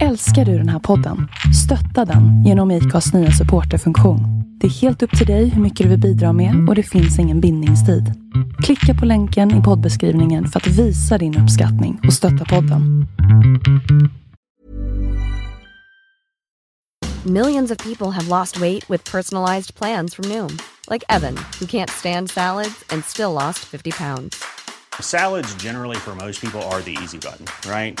Älskar du den här podden? Stötta den genom IKAs nya supporterfunktion. Det är helt upp till dig hur mycket du vill bidra med och det finns ingen bindningstid. Klicka på länken i poddbeskrivningen för att visa din uppskattning och stötta podden. Millions of people have lost weight with personalized plans from Noom, like Evan, who can't stand salads and still lost 50 pounds. Salads, generally, for most people, are the easy button, right?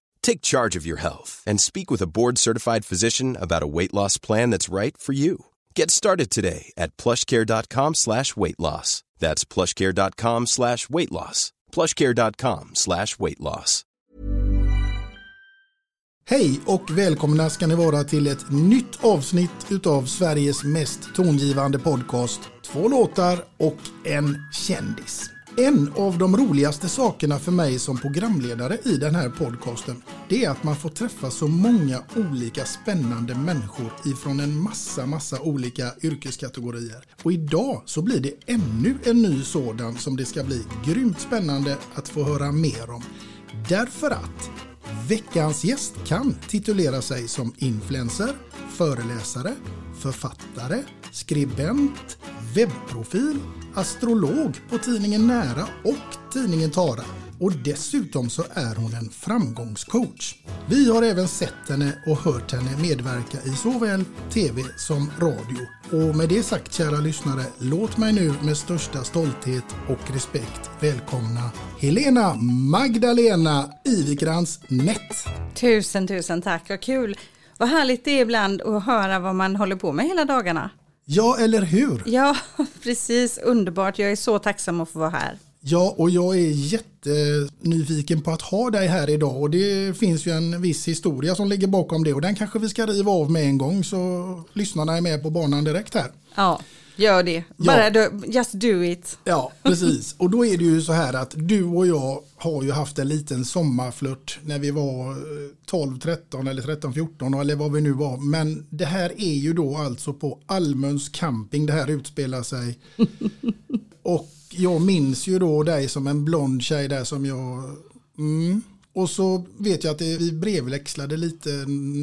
Take charge of your health and speak with a board-certified physician about a weight loss plan that's right for you. Get started today at plushcare.com slash weight loss. That's plushcare.com slash weight loss. plushcare.com slash weight loss. Hej och välkomna ska ni vara till ett nytt avsnitt utav Sveriges mest tongivande podcast. Två låtar och en kändis. En av de roligaste sakerna för mig som programledare i den här podcasten det är att man får träffa så många olika spännande människor ifrån en massa, massa olika yrkeskategorier. Och idag så blir det ännu en ny sådan som det ska bli grymt spännande att få höra mer om. Därför att veckans gäst kan titulera sig som influencer, föreläsare, författare, skribent, webbprofil, astrolog på tidningen Nära och tidningen Tara. Och dessutom så är hon en framgångscoach. Vi har även sett henne och hört henne medverka i såväl tv som radio. Och med det sagt kära lyssnare, låt mig nu med största stolthet och respekt välkomna Helena Magdalena Ivikrans Nett. Tusen, tusen tack. Vad kul. Vad härligt det är ibland att höra vad man håller på med hela dagarna. Ja, eller hur? Ja, precis. Underbart. Jag är så tacksam att få vara här. Ja, och jag är jättenyfiken på att ha dig här idag och det finns ju en viss historia som ligger bakom det och den kanske vi ska riva av med en gång så lyssnarna är med på banan direkt här. Ja, gör det. Bara ja. do, just do it. Ja, precis. Och då är det ju så här att du och jag har ju haft en liten sommarflört när vi var 12, 13 eller 13, 14 eller vad vi nu var. Men det här är ju då alltså på Almöns camping det här utspelar sig. och jag minns ju då dig som en blond tjej där som jag... Mm. Och så vet jag att vi brevväxlade lite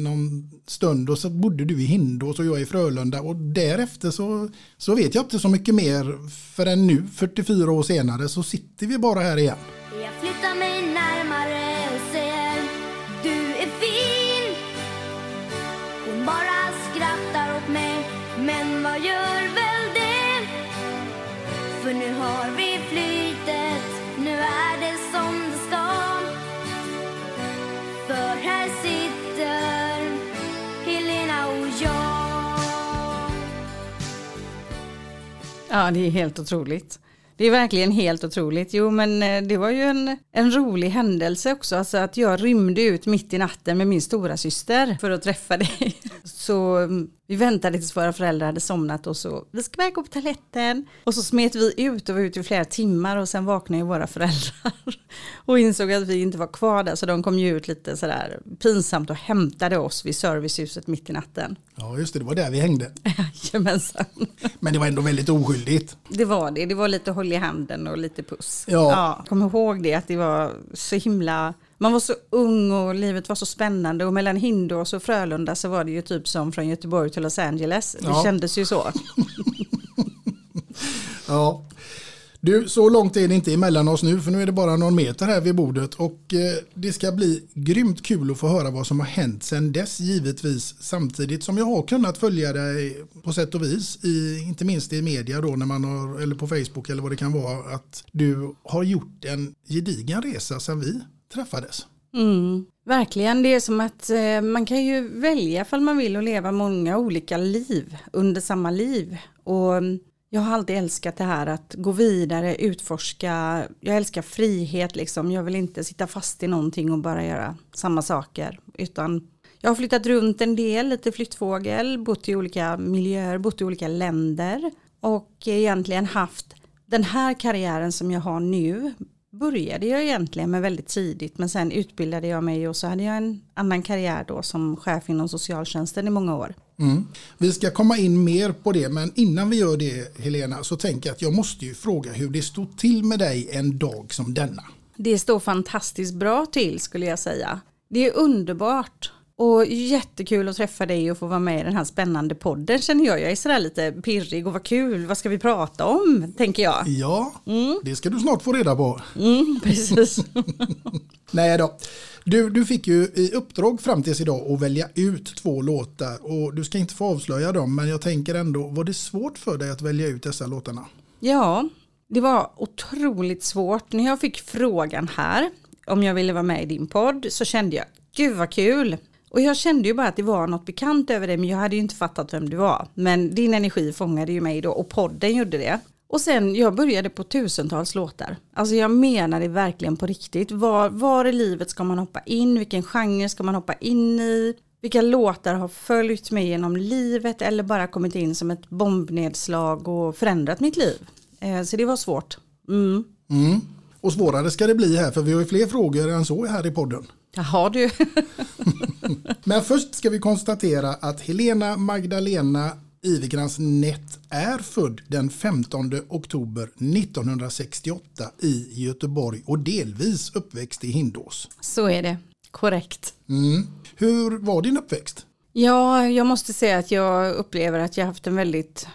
någon stund och så bodde du i Hindås och jag i Frölunda och därefter så, så vet jag inte så mycket mer förrän nu 44 år senare så sitter vi bara här igen. Ja, det är helt otroligt. Det är verkligen helt otroligt. Jo, men eh, det var ju en, en rolig händelse också. Alltså att jag rymde ut mitt i natten med min stora syster för att träffa dig. Så mm, vi väntade tills våra föräldrar hade somnat och så, vi ska bara gå på toaletten. Och så smet vi ut och var ute i flera timmar och sen vaknade ju våra föräldrar. Och insåg att vi inte var kvar där så de kom ju ut lite sådär pinsamt och hämtade oss vid servicehuset mitt i natten. Ja, just det, det var där vi hängde. Jajamensan. Men det var ändå väldigt oskyldigt. Det var det, det var lite håll i handen och lite puss. Ja. ja. Kom ihåg det att det var så himla Man var så ung och livet var så spännande och mellan Hindås och Frölunda så var det ju typ som från Göteborg till Los Angeles. Det Ja. kändes ju så. Ja. Du, så långt är det inte emellan oss nu för nu är det bara någon meter här vid bordet och eh, det ska bli grymt kul att få höra vad som har hänt sedan dess givetvis samtidigt som jag har kunnat följa dig på sätt och vis i, inte minst i media då när man har, eller på Facebook eller vad det kan vara att du har gjort en gedigen resa sedan vi träffades. Mm, verkligen, det är som att eh, man kan ju välja ifall man vill och leva många olika liv under samma liv. Och mm, jag har alltid älskat det här att gå vidare, utforska. Jag älskar frihet liksom. Jag vill inte sitta fast i någonting och bara göra samma saker. Utan jag har flyttat runt en del, lite flyttfågel, bott i olika miljöer, bott i olika länder. Och egentligen haft den här karriären som jag har nu började jag egentligen med väldigt tidigt men sen utbildade jag mig och så hade jag en annan karriär då som chef inom socialtjänsten i många år. Mm. Vi ska komma in mer på det men innan vi gör det Helena så tänker jag att jag måste ju fråga hur det stod till med dig en dag som denna. Det står fantastiskt bra till skulle jag säga. Det är underbart och jättekul att träffa dig och få vara med i den här spännande podden känner jag. Jag är sådär lite pirrig och vad kul, vad ska vi prata om tänker jag. Ja, det ska du snart få reda på. Mm, precis. Nej då. Du, du fick ju i uppdrag fram tills idag att välja ut två låtar och du ska inte få avslöja dem men jag tänker ändå, var det svårt för dig att välja ut dessa låtarna? Ja, det var otroligt svårt. När jag fick frågan här om jag ville vara med i din podd så kände jag, gud vad kul. Och jag kände ju bara att det var något bekant över det men jag hade ju inte fattat vem du var. Men din energi fångade ju mig då och podden gjorde det. Och sen jag började på tusentals låtar. Alltså jag menar det verkligen på riktigt. Var, var i livet ska man hoppa in? Vilken genre ska man hoppa in i? Vilka låtar har följt mig genom livet eller bara kommit in som ett bombnedslag och förändrat mitt liv? Eh, Så det var svårt. Mm. Mm. Och svårare ska det bli här för vi har ju fler frågor än så här i podden. Jaha du. Men först ska vi konstatera att Helena Magdalena Ivekrans Nett är född den 15 oktober 1968 i Göteborg och delvis uppväxt i Hindås. Så är det. Korrekt. Mm. Hur var din uppväxt? Ja, jag måste säga att jag upplever att jag haft en väldigt,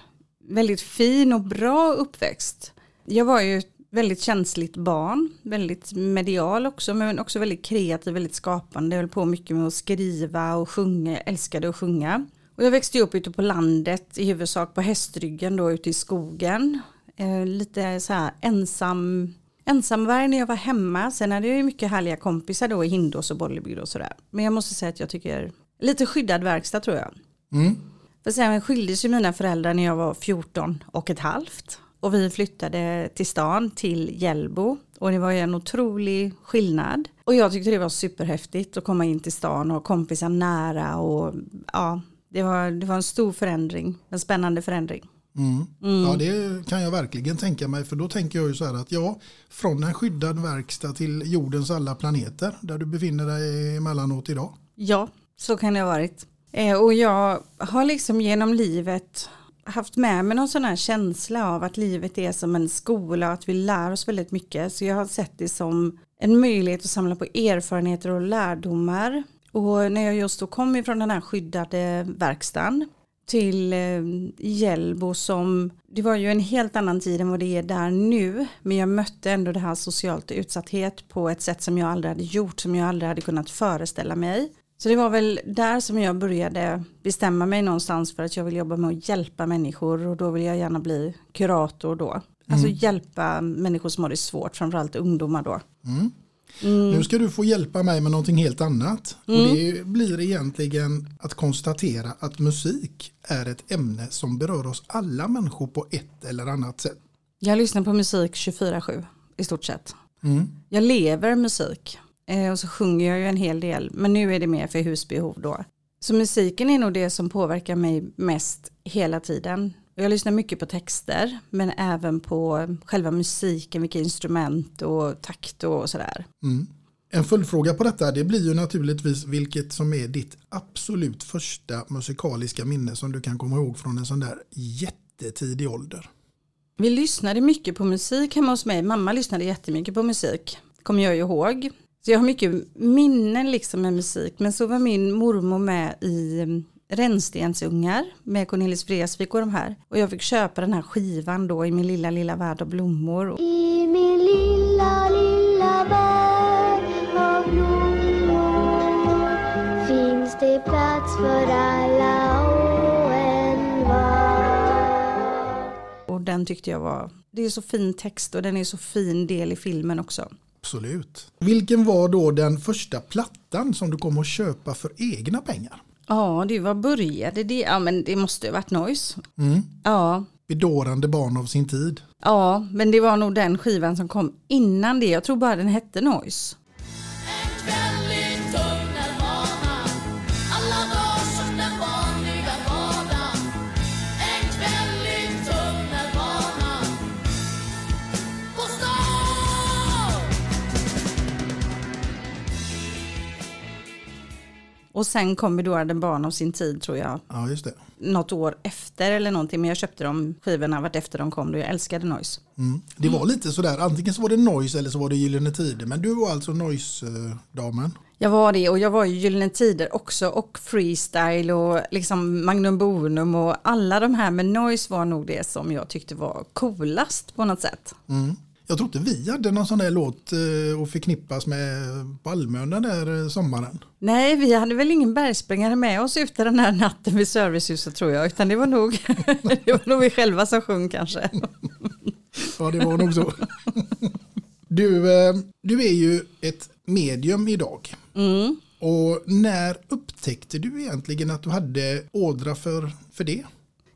väldigt fin och bra uppväxt. Jag var ju väldigt känsligt barn, väldigt medial också, men också väldigt kreativ, väldigt skapande. Jag höll på mycket med att skriva och sjunga, älskade att sjunga. Och jag växte upp ute på landet, i huvudsak på hästryggen då ute i skogen. Eh, lite så här ensam, ensamvarg när jag var hemma. Sen hade jag ju mycket härliga kompisar då i Hindås och Bollebygd och sådär. Men jag måste säga att jag tycker, lite skyddad verkstad tror jag. Mm. För sen skildes ju mina föräldrar när jag var 14 och ett halvt. Och vi flyttade till stan, till Hjällbo. Och det var ju en otrolig skillnad. Och jag tyckte det var superhäftigt att komma in till stan och ha kompisar nära. Och ja, det var, det var en stor förändring, en spännande förändring. Mm. Ja, det kan jag verkligen tänka mig. För då tänker jag ju så här att ja, från en skyddad verkstad till jordens alla planeter där du befinner dig emellanåt idag. Ja, så kan det ha varit. Eh, och jag har liksom genom livet haft med mig någon sån här känsla av att livet är som en skola och att vi lär oss väldigt mycket. Så jag har sett det som en möjlighet att samla på erfarenheter och lärdomar. Och när jag just då kom ifrån den här skyddade verkstaden till eh, Hjällbo som, det var ju en helt annan tid än vad det är där nu. Men jag mötte ändå det här socialt utsatthet på ett sätt som jag aldrig hade gjort, som jag aldrig hade kunnat föreställa mig. Så det var väl där som jag började bestämma mig någonstans för att jag vill jobba med att hjälpa människor och då vill jag gärna bli kurator då. Alltså hjälpa människor som har det svårt, framförallt ungdomar då. Nu ska du få hjälpa mig med någonting helt annat. Och det blir egentligen att konstatera att musik är ett ämne som berör oss alla människor på ett eller annat sätt. Jag lyssnar på musik 24-7 i stort sett. Mm. Jag lever musik eh, och så sjunger jag ju en hel del men nu är det mer för husbehov då. Så musiken är nog det som påverkar mig mest hela tiden. Jag lyssnar mycket på texter men även på själva musiken, vilka instrument och takt och sådär. Mm. En följdfråga på detta det blir ju naturligtvis vilket som är ditt absolut första musikaliska minne som du kan komma ihåg från en sån där jättetidig ålder. Vi lyssnade mycket på musik hemma hos mig. Mamma lyssnade jättemycket på musik. Kommer jag ihåg. Så jag har mycket minnen liksom med musik. Men så var min mormor med i mm, Rännstensungar med Cornelis Vreeswijk och de här. Och jag fick köpa den här skivan då i min lilla, lilla värld av blommor. I min lilla, lilla värld av blommor finns det plats för alla och envar. Och den tyckte jag var, det är så fin text och den är så fin del i filmen också. Absolut. Vilken var då den första plattan som du kom att köpa för egna pengar? Ja, det var började det? Ja, men det måste ha varit Noise. Mm. Ja, Bedårande barn av sin tid. ja, men det var nog den skivan som kom innan det. Jag tror bara den hette Noise. Och sen kom Bedårade barn av sin tid tror jag. Ja, just det. Något år efter eller någonting. Men jag köpte de skivorna vart efter de kom då jag älskade Noise. Mm. Det var lite sådär, antingen så var det Noise eller så var det Gyllene Tider. Men du var alltså Noise-damen. Jag var det och jag var ju Gyllene Tider också och Freestyle och liksom Magnum Bonum och alla de här med Noise var nog det som jag tyckte var coolast på något sätt. Mm. Jag tror inte vi hade någon sån där låt eh, att förknippas med Palmön den där eh, sommaren. Nej, vi hade väl ingen bergsprängare med oss ute den här natten vid servicehuset tror jag, utan det var nog, det var nog vi själva som sjöng kanske. Ja, det var nog så. Du, eh, du är ju ett medium idag. Mm. Och när upptäckte du egentligen att du hade ådra för, för det?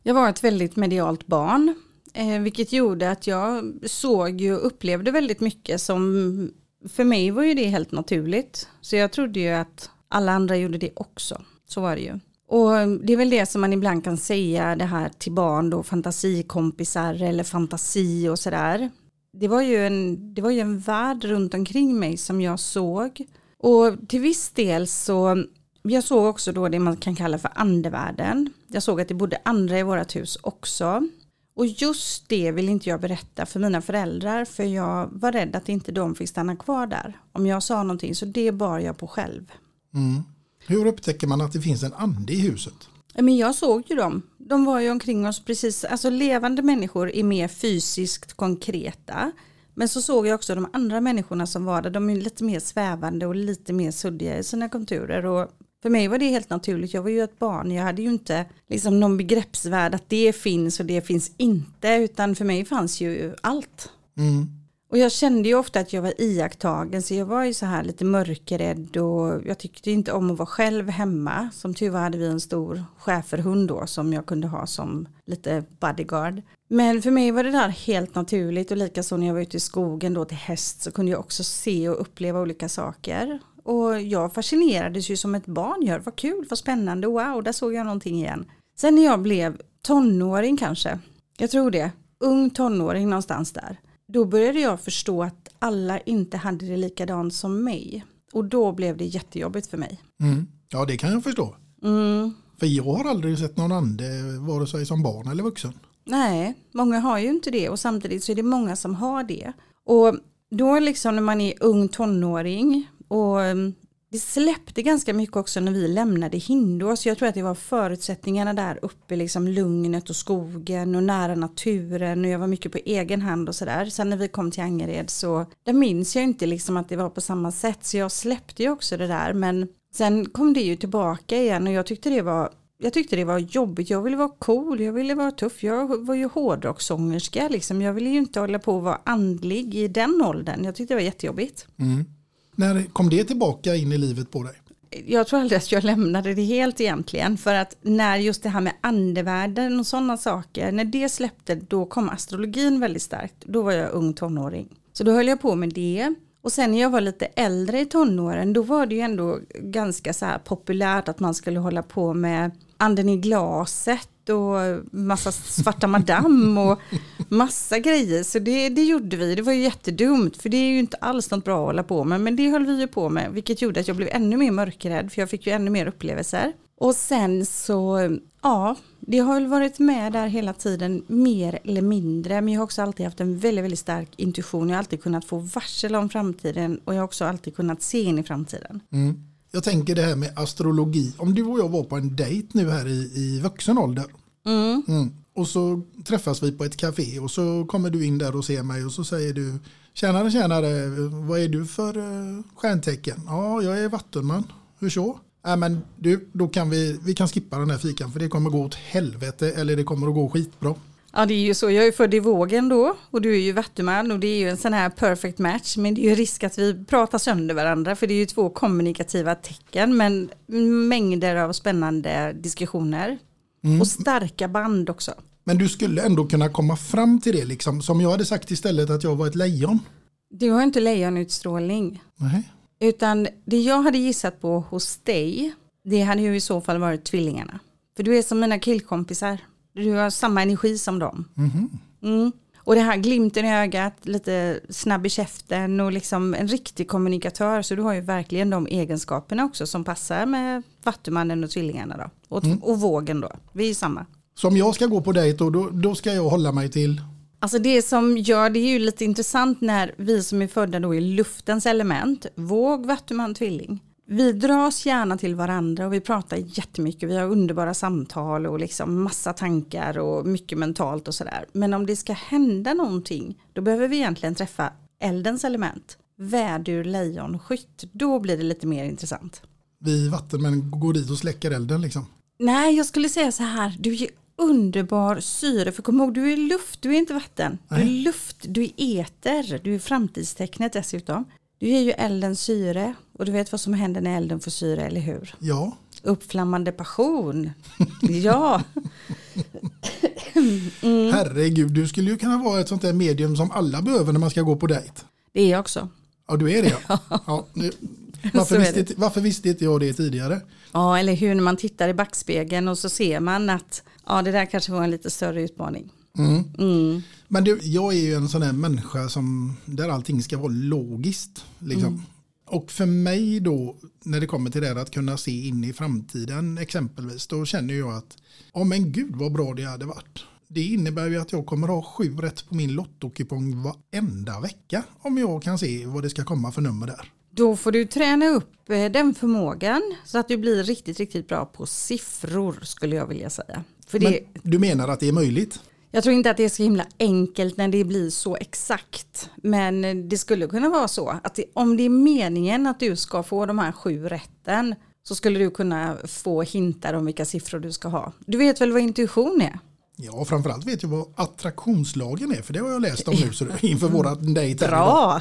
Jag var ett väldigt medialt barn, eh, vilket gjorde att jag såg och upplevde väldigt mycket som, för mig var ju det helt naturligt. Så jag trodde ju att alla andra gjorde det också, så var det ju. Och det är väl det som man ibland kan säga det här till barn då, fantasikompisar eller fantasi och sådär. Det var, ju en, det var ju en värld runt omkring mig som jag såg. Och till viss del så, jag såg också då det man kan kalla för andevärlden. Jag såg att det bodde andra i vårt hus också. Och just det vill inte jag berätta för mina föräldrar för jag var rädd att inte de fick stanna kvar där. Om jag sa någonting så det bar jag på själv. Mm. Hur upptäcker man att det finns en ande i huset? Men jag såg ju dem. De var ju omkring oss precis, alltså levande människor är mer fysiskt konkreta. Men så såg jag också de andra människorna som var där, de är lite mer svävande och lite mer suddiga i sina konturer. Och för mig var det helt naturligt, jag var ju ett barn, jag hade ju inte liksom någon begreppsvärld att det finns och det finns inte, utan för mig fanns ju allt. Mm. Och jag kände ju ofta att jag var iakttagen så jag var ju så här lite mörkrädd och jag tyckte inte om att vara själv hemma. Som tur var hade vi en stor schäferhund då som jag kunde ha som lite bodyguard. Men för mig var det där helt naturligt och likaså när jag var ute i skogen då till häst så kunde jag också se och uppleva olika saker. Och jag fascinerades ju som ett barn gör, vad kul, vad spännande, wow, där såg jag någonting igen. Sen när jag blev tonåring kanske, jag tror det, ung tonåring någonstans där då började jag förstå att alla inte hade det likadant som mig. Och då blev det jättejobbigt för mig. Mm. Ja, det kan jag förstå. Mm. För jag har aldrig sett någon ande, vare sig som barn eller vuxen. Nej, många har ju inte det och samtidigt så är det många som har det. Och då liksom när man är ung tonåring och ehm, det släppte ganska mycket också när vi lämnade Hindås. Jag tror att det var förutsättningarna där uppe, liksom lugnet och skogen och nära naturen och jag var mycket på egen hand och sådär. Sen när vi kom till Angered så där minns jag inte liksom att det var på samma sätt så jag släppte ju också det där men sen kom det ju tillbaka igen och jag tyckte det var jag tyckte det var jobbigt, jag ville vara cool, jag ville vara tuff, jag var ju hårdrockssångerska liksom, jag ville ju inte hålla på att vara andlig i den åldern, jag tyckte det var jättejobbigt. Mm. När kom det tillbaka in i livet på dig? jag tror aldrig att jag lämnade det helt egentligen. För att när just det här med andevärlden och sådana saker, när det släppte då kom astrologin väldigt starkt. Då var jag ung tonåring. Så då höll jag på med det. Och sen när jag var lite äldre i tonåren då var det ju ändå ganska så här populärt att man skulle hålla på med anden i glaset och massa svarta madam och massa grejer. Så det, det gjorde vi, det var ju jättedumt för det är ju inte alls något bra att hålla på med. Men det höll vi ju på med vilket gjorde att jag blev ännu mer mörkrädd för jag fick ju ännu mer upplevelser. Och sen så, ja, Det har väl varit med där hela tiden mer eller mindre men jag har också alltid haft en väldigt, väldigt stark intuition. Jag har alltid kunnat få varsel om framtiden och jag har också alltid kunnat se in i framtiden. Mm. Jag tänker det här med astrologi. Om du och jag var på en dejt nu här i, i vuxen ålder. Mm. Mm. Och så träffas vi på ett café och så kommer du in där och ser mig och så säger du Tjänare, tjänare, vad är du för uh, stjärntecken? Ja, jag är vattenman. Hur så? Nej men du, då kan vi, vi kan skippa den här fikan för det kommer gå åt helvete eller det kommer att gå skitbra. Ja det är ju så, jag är född i vågen då och du är ju vattuman och det är ju en sån här perfect match men det är ju risk att vi pratar sönder varandra för det är ju två kommunikativa tecken men mängder av spännande diskussioner och starka band också. Men du skulle ändå kunna komma fram till det liksom. Som jag hade sagt istället att jag var ett lejon. Du har inte lejonutstrålning Nej. utan det jag hade gissat på hos dig det hade ju i så fall varit tvillingarna. För du är som mina killkompisar. Du har samma energi som dem. Mm. Och det här glimten i ögat, lite snabb i käften och liksom en riktig kommunikatör. Så du har ju verkligen de egenskaperna också som passar med vattumannen och tvillingarna då. Och, och vågen då. Vi är samma. Så om jag ska gå på dejt då, då, då ska jag hålla mig till Alltså det som gör det är ju lite intressant när vi som är födda då i luftens element, våg, vattuman, tvilling. Vi dras gärna till varandra och vi pratar jättemycket, vi har underbara samtal och liksom massa tankar och mycket mentalt och sådär. Men om det ska hända någonting, då behöver vi egentligen träffa eldens element. Vädur, lejon, skytt, då blir det lite mer intressant. vi vattenmän går dit och släcker elden liksom. Nej, jag skulle säga så här, du är underbar syre, för kom ihåg, du är luft, du är inte vatten. Du är luft, du är eter, du är framtidstecknet dessutom. Du är ju eldens syre och du vet vad som händer när elden får syre, eller hur? Ja, Uppflammande passion. ja, Mm. herregud, du skulle ju kunna vara ett sånt där medium som alla behöver när man ska gå på dejt. det är jag också. Ja, du är det ja. ja nu, varför, visste, det. varför visste inte jag det tidigare? Ja, eller hur när man tittar i backspegeln och så ser man att ja, det där kanske var en lite större utmaning. Mm. Men du, jag är ju en sån här människa som, där allting ska vara logiskt. Liksom. Och för mig då, när det kommer till det här att kunna se in i framtiden exempelvis, då känner jag att, ja men gud vad bra det hade varit. Det innebär ju att jag kommer ha sju rätt på min lottokupong varenda vecka om jag kan se vad det ska komma för nummer där. Då får du träna upp eh, den förmågan så att du blir riktigt, riktigt bra på siffror skulle jag vilja säga. För det, Men du menar att det är möjligt? Jag tror inte att det är så himla enkelt när det blir så exakt. Men det skulle kunna vara så att det, om det är meningen att du ska få de här sju rätten så skulle du kunna få hintar om vilka siffror du ska ha. Du vet väl vad intuition är? Ja, framförallt vet jag vad attraktionslagen är, för det har jag läst om nu så inför våra dejt. Bra!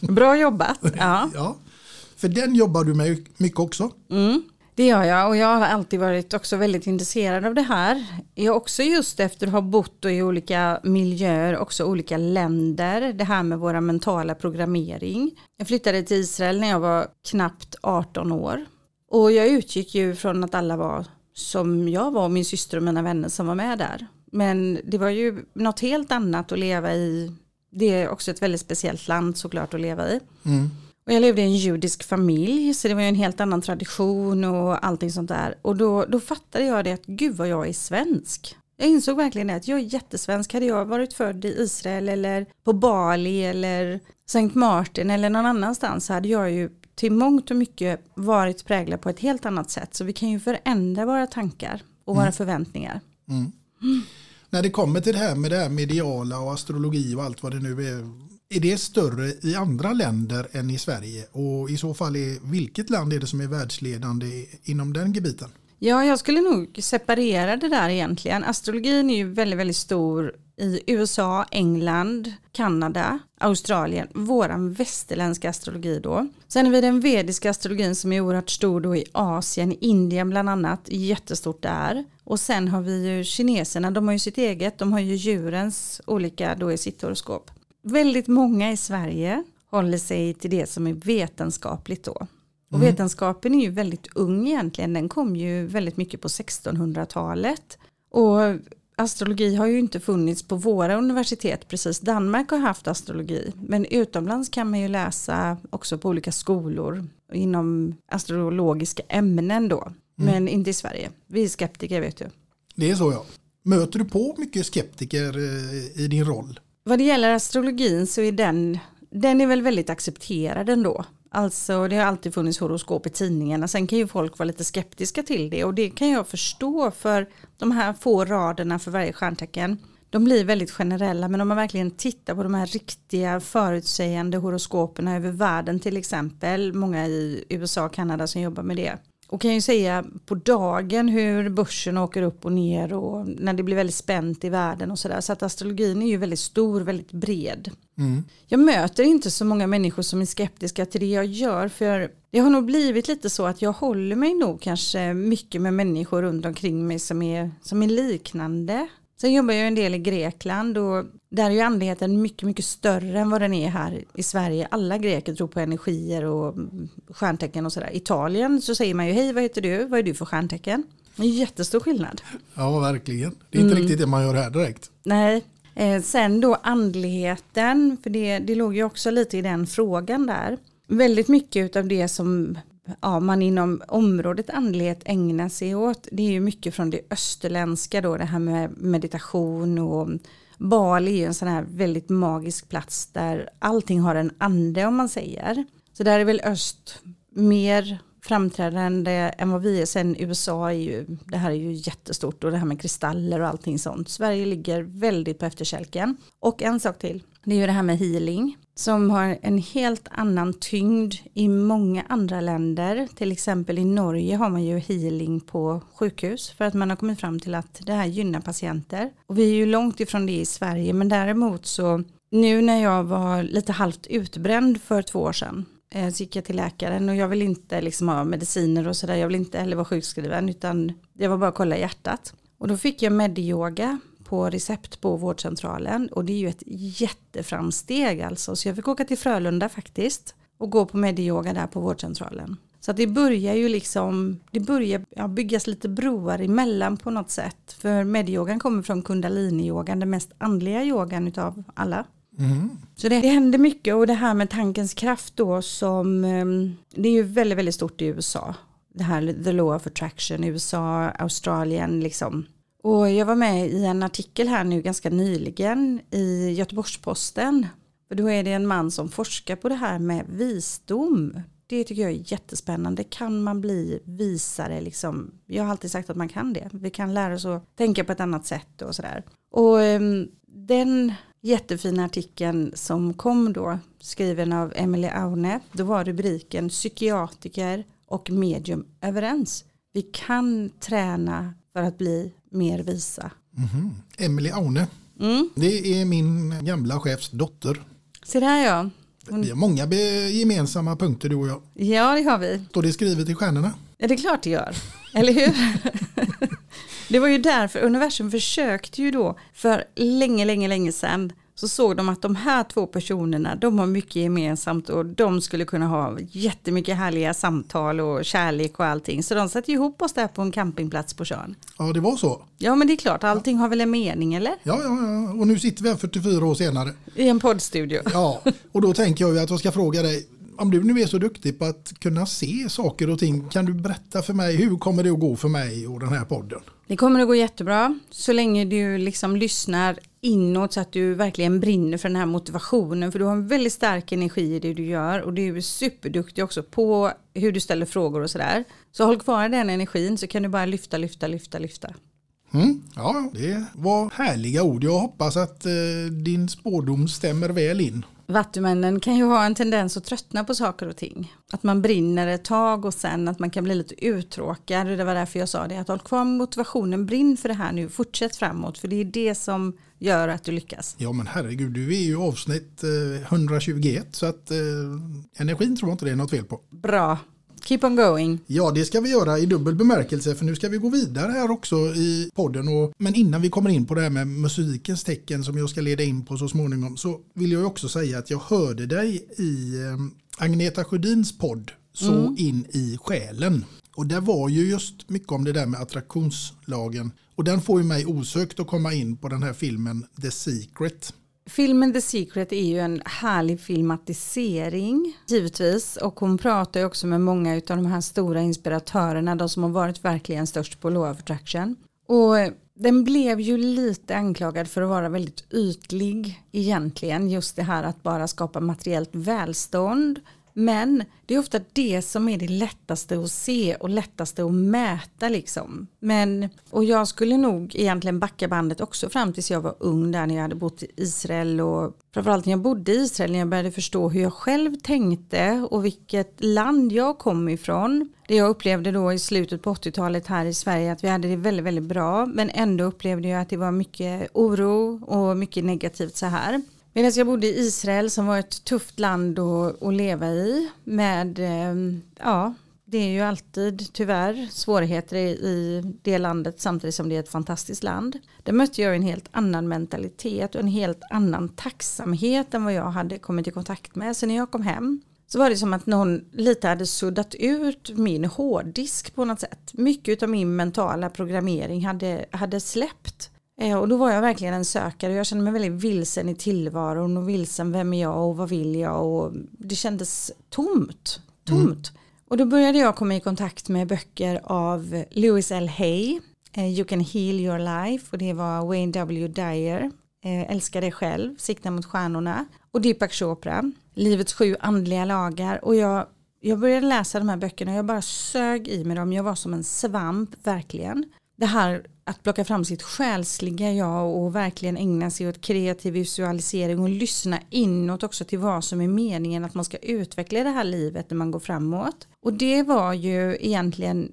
Bra jobbat. Ja. Ja, för den jobbar du med mycket också. Det gör jag och jag har alltid varit också väldigt intresserad av det här. Jag också just efter att ha bott i olika miljöer, också olika länder, det här med våra mentala programmering. Jag flyttade till Israel när jag var knappt 18 år. Och jag utgick ju från att alla var som jag var och min syster och mina vänner som var med där. Men det var ju något helt annat att leva i. Det är också ett väldigt speciellt land såklart att leva i. Mm. Och jag levde i en judisk familj så det var ju en helt annan tradition och allting sånt där. Och då, då fattade jag det att gud vad jag är svensk. Jag insåg verkligen att jag är jättesvensk. Hade jag varit född i Israel eller på Bali eller Sankt Martin eller någon annanstans så hade jag ju till mångt och mycket varit präglad på ett helt annat sätt. Så vi kan ju förändra våra tankar och våra förväntningar. När det kommer till det här med det här mediala och astrologi och allt vad det nu är. Är det större i andra länder än i Sverige? Och i så fall, är, vilket land är det som är världsledande inom den gebiten? Ja, jag skulle nog separera det där egentligen. Astrologin är ju väldigt, väldigt stor i USA, England, Kanada, Australien, våran västerländska astrologi då. Sen har vi den vediska astrologin som är oerhört stor då i Asien, Indien bland annat, jättestort där. Och sen har vi ju kineserna, de har ju sitt eget, de har ju djurens olika då i sitt horoskop. Väldigt många i Sverige håller sig till det som är vetenskapligt då. Och vetenskapen är ju väldigt ung egentligen, den kom ju väldigt mycket på 1600-talet. Och astrologi har ju inte funnits på våra universitet precis. Danmark har haft astrologi, men utomlands kan man ju läsa också på olika skolor inom astrologiska ämnen då. Men inte i Sverige. Vi är skeptiker vet du. Det är så ja. Möter du på mycket skeptiker eh, i din roll? Vad det gäller astrologin så är den, den är väl väldigt accepterad ändå. Alltså det har alltid funnits horoskop i tidningarna. Sen kan ju folk vara lite skeptiska till det och det kan jag förstå för de här få raderna för varje stjärntecken. De blir väldigt generella men om man verkligen tittar på de här riktiga förutsägande horoskoperna över världen till exempel. Många i USA och Kanada som jobbar med det. Och kan ju säga på dagen hur börsen åker upp och ner och när det blir väldigt spänt i världen och sådär. Så att astrologin är ju väldigt stor, väldigt bred. Jag möter inte så många människor som är skeptiska till det jag gör för det har nog blivit lite så att jag håller mig nog kanske mycket med människor runt omkring mig som är, som är liknande. Sen jobbar jag en del i Grekland och där är ju andligheten mycket, mycket större än vad den är här i Sverige. Alla greker tror på energier och mm, stjärntecken och sådär. Italien så säger man ju hej vad heter du, vad är du för stjärntecken? Det är jättestor skillnad. Ja, verkligen. Det är inte riktigt det man gör här direkt. Nej, eh, sen då andligheten, för det, det låg ju också lite i den frågan där. Väldigt mycket av det som ja, man inom området andlighet ägnar sig åt, det är ju mycket från det österländska då, det här med meditation och Bali är ju en sån här väldigt magisk plats där allting har en ande om man säger. Så där är väl öst mer framträdande än vad vi är. Sen USA är ju, det här är ju jättestort och det här med kristaller och allting sånt. Sverige ligger väldigt på efterkälken. Och en sak till, det är ju det här med healing som har en helt annan tyngd i många andra länder. Till exempel i Norge har man ju healing på sjukhus för att man har kommit fram till att det här gynnar patienter. Och vi är ju långt ifrån det i Sverige men däremot så nu när jag var lite halvt utbränd för två år sedan eh, så gick jag till läkaren och jag vill inte liksom ha mediciner och sådär. Jag vill inte heller vara sjukskriven utan jag var bara att kolla hjärtat. Och då fick jag medyoga på recept på vårdcentralen och det är ju ett jätteframsteg alltså. Så jag fick åka till Frölunda faktiskt och gå på medyoga där på vårdcentralen. Så att det börjar ju liksom, det börjar ja, byggas lite broar emellan på något sätt. För medyogan kommer från kundaliniyogan, den mest andliga yogan utav alla. Så det, det händer mycket och det här med tankens kraft då som, ehm, det är ju väldigt, väldigt stort i USA. Det här the law of attraction, USA, Australien liksom. Och jag var med i en artikel här nu ganska nyligen i Göteborgs-Posten. För då är det en man som forskar på det här med visdom. Det tycker jag är jättespännande. Kan man bli visare liksom? Jag har alltid sagt att man kan det. Vi kan lära oss att tänka på ett annat sätt och sådär. Och ehm, den jättefina artikeln som kom då, skriven av Emily Aune, då var rubriken psykiatriker och medium överens. Vi kan träna för att bli mer visa. Emily Aune. Mm. Det är min gamla chefs dotter. Se där ja. Vi har många gemensamma punkter du och jag. Ja det har vi. Står det skrivet i stjärnorna? Ja det är klart det gör. Eller hur? det var ju därför universum försökte ju då för länge, länge, länge sedan så såg de att de här två personerna de har mycket gemensamt och de skulle kunna ha jättemycket härliga samtal och kärlek och allting. Så de satte ihop oss där på en campingplats på Tjörn. Ja, det var så. Ja men det är klart, allting har väl en mening eller? Ja, ja, ja. Och nu sitter vi här 44 år senare. I en poddstudio. Ja, och då tänker jag ju att jag ska fråga dig. Om du nu är så duktig på att kunna se saker och ting, kan du berätta för mig hur kommer det att gå för mig och den här podden? Det kommer att gå jättebra så länge du liksom lyssnar inåt så att du verkligen brinner för den här motivationen för du har en väldigt stark energi i det du gör och du är superduktig också på hur du ställer frågor och sådär. Så håll kvar den energin så kan du bara lyfta, lyfta, lyfta, lyfta. Mm, ja, det var härliga ord. Jag hoppas att eh, din spårdom stämmer väl in. Vattumännen kan ju ha en tendens att tröttna på saker och ting. Att man brinner ett tag och sen att man kan bli lite uttråkad. Och det var därför jag sa det. Att håll kvar motivationen, brinn för det här nu, fortsätt framåt. För det är det som gör att du lyckas. Ja men herregud, du är ju avsnitt eh, 121 så att eh, energin tror jag inte det är något fel på. Bra, keep on going. Ja, det ska vi göra i dubbel bemärkelse för nu ska vi gå vidare här också i podden. Och, men innan vi kommer in på det här med musikens tecken som jag ska leda in på så småningom så vill jag också säga att jag hörde dig i eh, Agneta Sjödins podd Så in i själen. Och det var ju just mycket om det där med attraktionslagen. Och den får ju mig osökt att komma in på den här filmen The Secret. Filmen The Secret är ju en härlig filmatisering givetvis och hon pratar ju också med många av de här stora inspiratörerna, de som har varit verkligen störst på Law of Attraction. Och den blev ju lite anklagad för att vara väldigt ytlig egentligen. Just det här att bara skapa materiellt välstånd. Men det är ofta det som är det lättaste att se och lättaste att mäta liksom. Men, och jag skulle nog egentligen backa bandet också fram tills jag var ung där när jag hade bott i Israel och framförallt när jag bodde i Israel när jag började förstå hur jag själv tänkte och vilket land jag kom ifrån. Det jag upplevde då i slutet på 80-talet här i Sverige att vi hade det väldigt, väldigt bra men ändå upplevde jag att det var mycket oro och mycket negativt så här. Medan jag bodde i Israel som var ett tufft land att, att leva i med, ehm, ja, det är ju alltid tyvärr svårigheter i, i det landet samtidigt som det är ett fantastiskt land. Där mötte jag en helt annan mentalitet och en helt annan tacksamhet än vad jag hade kommit i kontakt med. Så när jag kom hem så var det som att någon lite hade suddat ut min hårddisk på något sätt. Mycket av min mentala programmering hade, hade släppt. Eh, och då var jag verkligen en sökare jag kände mig väldigt vilsen i tillvaron och vilsen vem är jag och vad vill jag och det kändes tomt. Tomt. Mm. Och då började jag komma i kontakt med böcker av Louis L. Hay, eh, You can heal your life och det var Wayne W. Dyer, eh, Älska dig själv, Sikta mot stjärnorna och Deepak Chopra, Livets sju andliga lagar och jag, jag började läsa de här böckerna och jag bara sög i med dem, jag var som en svamp verkligen. Det här att plocka fram sitt själsliga jag och verkligen ägna sig åt kreativ visualisering och lyssna inåt också till vad som är meningen att man ska utveckla det här livet när man går framåt. Och det var ju egentligen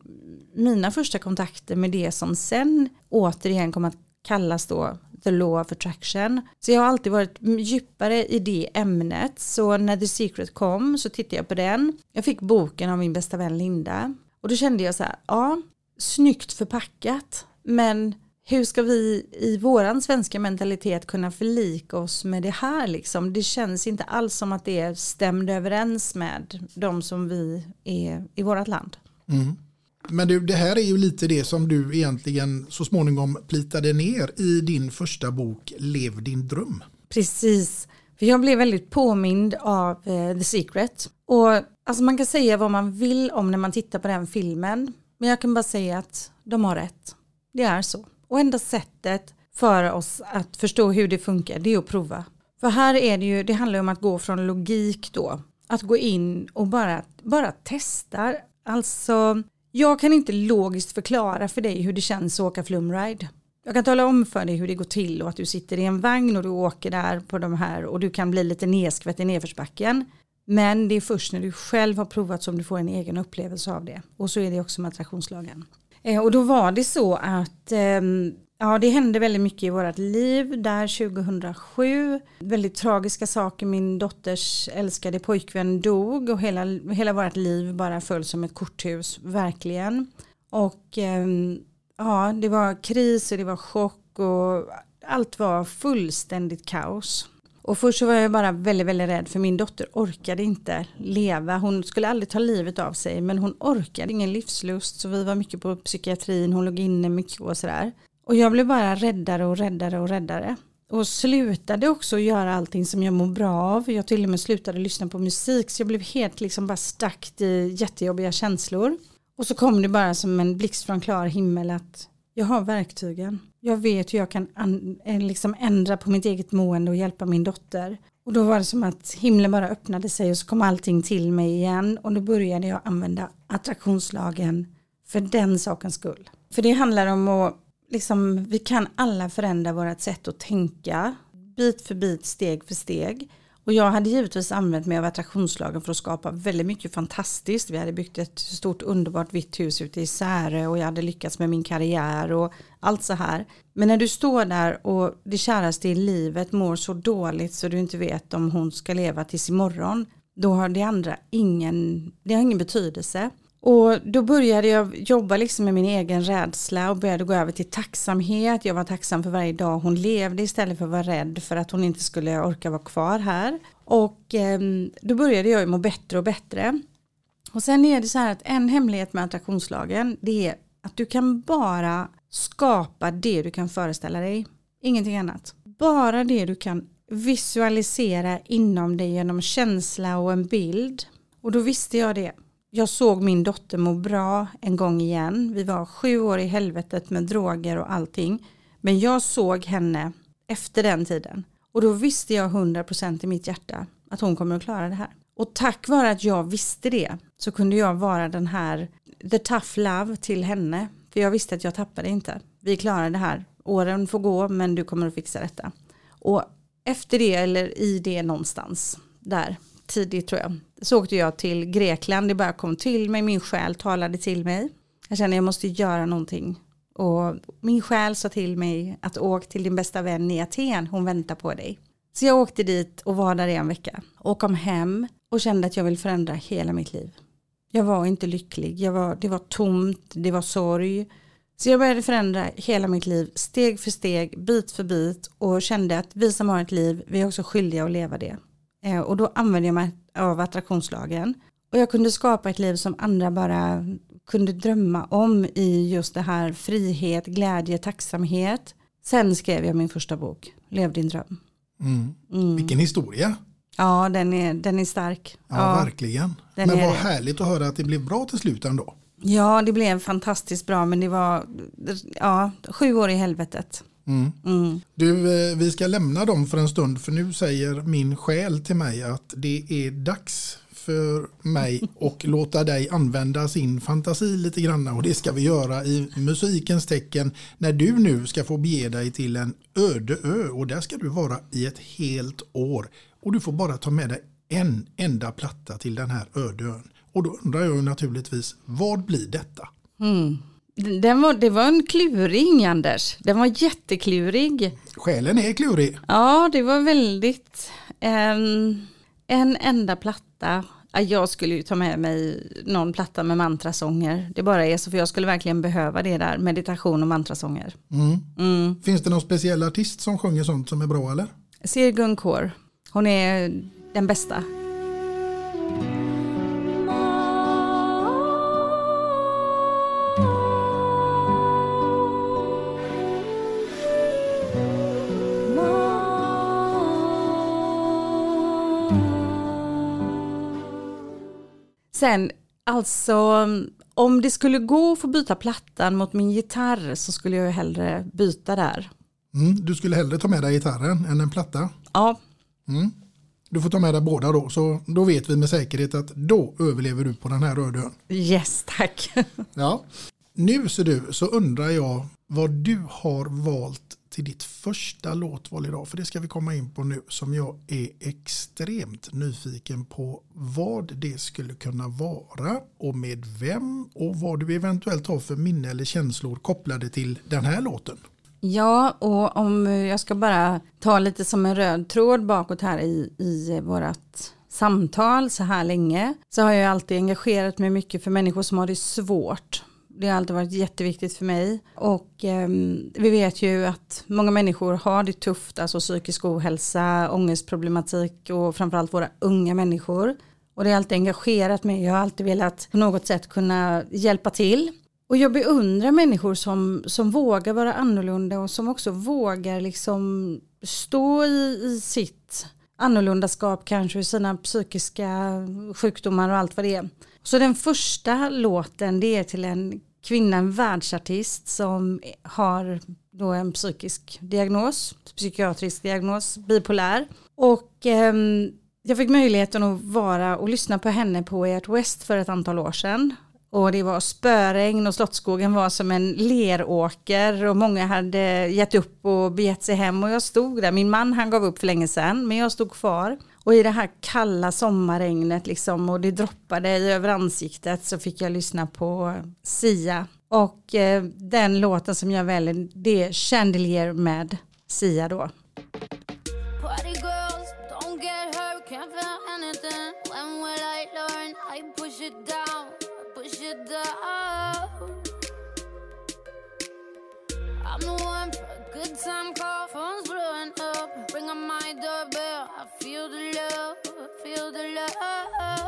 mina första kontakter med det som sen återigen kom att kallas då The Law of Attraction. Så jag har alltid varit djupare i det ämnet. Så när The Secret kom så tittade jag på den. Jag fick boken av min bästa vän Linda. Och då kände jag så här, ja, snyggt förpackat. Men hur ska vi i våran svenska mentalitet kunna förlika oss med det här liksom? Det känns inte alls som att det stämde överens med de som vi är i vårat land. Mm. Men det, det, här är ju lite det som du egentligen så småningom plitade ner i din första bok Lev din dröm. Precis, för jag blev väldigt påmind av eh, The Secret. Och alltså man kan säga vad man vill om när man tittar på den filmen. Men jag kan bara säga att de har rätt. Det är så. Och enda sättet för oss att förstå hur det funkar det är att prova. För här är det ju, det handlar om att gå från logik då. Att gå in och bara, bara testa. Alltså, jag kan inte logiskt förklara för dig hur det känns att åka flumride. Jag kan tala om för dig hur det går till och att du sitter i en vagn och du åker där på de här och du kan bli lite nedskvätt i nedförsbacken. Men det är först när du själv har provat som du får en egen upplevelse av det. Och så är det också med attraktionslagen. Eh, och då var det så att ehm, Ja, det hände väldigt mycket i vårt liv där 2007. Väldigt tragiska saker. Min dotters älskade pojkvän dog och hela, hela vårt liv bara föll som ett korthus, verkligen. Och ehm, ja, det var kris och det var chock och allt var fullständigt kaos. Och först så var jag bara väldigt, väldigt rädd för min dotter orkade inte leva. Hon skulle aldrig ta livet av sig men hon orkade ingen livslust så vi var mycket på psykiatrin, hon låg inne mycket och sådär. Och jag blev bara räddare och räddare och räddare. Och slutade också göra allting som jag mår bra av. Jag till och med slutade lyssna på musik så jag blev helt liksom bara stackt i jättejobbiga känslor. Och så kom det bara som en blixt från klar himmel att jag har verktygen. Jag vet hur jag kan eh, liksom ändra på mitt eget mående och hjälpa min dotter. Och då var det som att himlen bara öppnade sig och så kom allting till mig igen. Och då började jag använda attraktionslagen för den sakens skull. För det handlar om att, liksom, vi kan alla förändra vårt sätt att tänka. Bit för bit, steg för steg. Och jag hade givetvis använt mig av attraktionslagen för att skapa väldigt mycket fantastiskt. Vi hade byggt ett stort underbart vitt hus ute i Särö och jag hade lyckats med min karriär och allt så här. Men när du står där och det käraste i livet mår så dåligt så du inte vet om hon ska leva tills imorgon. Då har det andra ingen, det har ingen betydelse. Och då började jag jobba liksom med min egen rädsla och började gå över till tacksamhet. Jag var tacksam för varje dag hon levde istället för att vara rädd för att hon inte skulle orka vara kvar här. Och eh, då började jag ju må bättre och bättre. Och sen är det så här att en hemlighet med attraktionslagen det är att du kan bara skapa det du kan föreställa dig. Ingenting annat. Bara det du kan visualisera inom dig genom känsla och en bild. Och då visste jag det jag såg min dotter må bra en gång igen. Vi var sju år i helvetet med droger och allting. Men jag såg henne efter den tiden. Och då visste jag 100% i mitt hjärta att hon kommer att klara det här. Och tack vare att jag visste det så kunde jag vara den här the tough love till henne. För jag visste att jag tappade inte. Vi klarar det här. Åren får gå men du kommer att fixa detta. Och efter det eller i det någonstans där tidigt tror jag så åkte jag till Grekland. Det bara kom till mig, min själ talade till mig. Jag kände jag måste göra någonting. Och min själ sa till mig att åk till din bästa vän i Aten, hon väntar på dig. Så jag åkte dit och var där i en vecka och kom hem och kände att jag vill förändra hela mitt liv. Jag var inte lycklig, jag var, det var tomt, det var sorg. Så jag började förändra hela mitt liv steg för steg, bit för bit och kände att vi som har ett liv, vi är också skyldiga att leva det. Eh, och då använde jag mig av attraktionslagen. Och jag kunde skapa ett liv som andra bara kunde drömma om i just det här frihet, glädje, tacksamhet. Sen skrev jag min första bok, Lev din dröm. Mm. Vilken historia. Ja, den är, den är stark. Ja, verkligen. den Men vad det. härligt att höra att det blev bra till slut ändå. Ja, det blev fantastiskt bra, men det var ja, sju år i helvetet. Mm. Du, eh, vi ska lämna dem för en stund för nu säger min själ till mig att det är dags för mig och låta dig använda sin fantasi lite grann och det ska vi göra i musikens tecken när du nu ska få bege dig till en öde ö och där ska du vara i ett helt år och du får bara ta med dig en enda platta till den här öde ön. Och då undrar jag naturligtvis, vad blir detta? Den var, det var en kluring, Anders. Den var jätteklurig. Själen är klurig. Ja, det var väldigt... En, en enda platta. Ja, Jag skulle ju ta med mig någon platta med mantrasånger. Det bara är så, för jag skulle verkligen behöva det där. Meditation och mantrasånger. Finns det någon speciell artist som sjunger sånt som är bra eller? Sirgun Kaur. Hon är den bästa. Sen, alltså, om det skulle gå att få byta plattan mot min gitarr så skulle jag ju hellre byta där. Mm, du skulle hellre ta med dig gitarren än en platta. Ja, Du får ta med dig båda då, så då vet vi med säkerhet att då överlever du på den här röda ön. yes tack. Ja. Nu ser du så undrar jag vad du har valt till ditt första låtval idag. För det ska vi komma in på nu som jag är extremt nyfiken på vad det skulle kunna vara och med vem och vad du eventuellt har för minne eller känslor kopplade till den här låten. Ja, och om jag ska bara ta lite som en röd tråd bakåt här i, i vårt samtal så här länge så har jag alltid engagerat mig mycket för människor som har det svårt. Det har alltid varit jätteviktigt för mig och eh, vi vet ju att många människor har det tufft, alltså psykisk ohälsa, ångestproblematik och framförallt våra unga människor. Och det har alltid engagerat mig, jag har alltid velat på något sätt kunna hjälpa till. Och jag beundrar människor som, som vågar vara annorlunda och som också vågar liksom stå i, i sitt annorlundaskap kanske i sina psykiska sjukdomar och allt vad det är. Så den första låten det är till en kvinna, en världsartist som har då en psykisk diagnos, psykiatrisk diagnos, bipolär. Och eh, jag fick möjligheten att vara och lyssna på henne på Ert West för ett antal år sedan. Och det var spöregn och Slottsskogen var som en leråker och många hade gett upp och begett sig hem och jag stod där. Min man han gav upp för länge sedan men jag stod kvar. Och i det här kalla sommarregnet liksom och det droppade över ansiktet så fick jag lyssna på Sia. Och eh, den låten som jag väljer det är Chandelier med Sia då. Party girls, don't get hurt, can't feel anything. When will I learn? I push it down, push it down. I'm the one for a good time call, phone's blowing up. Ring on my doorbell, feel the love.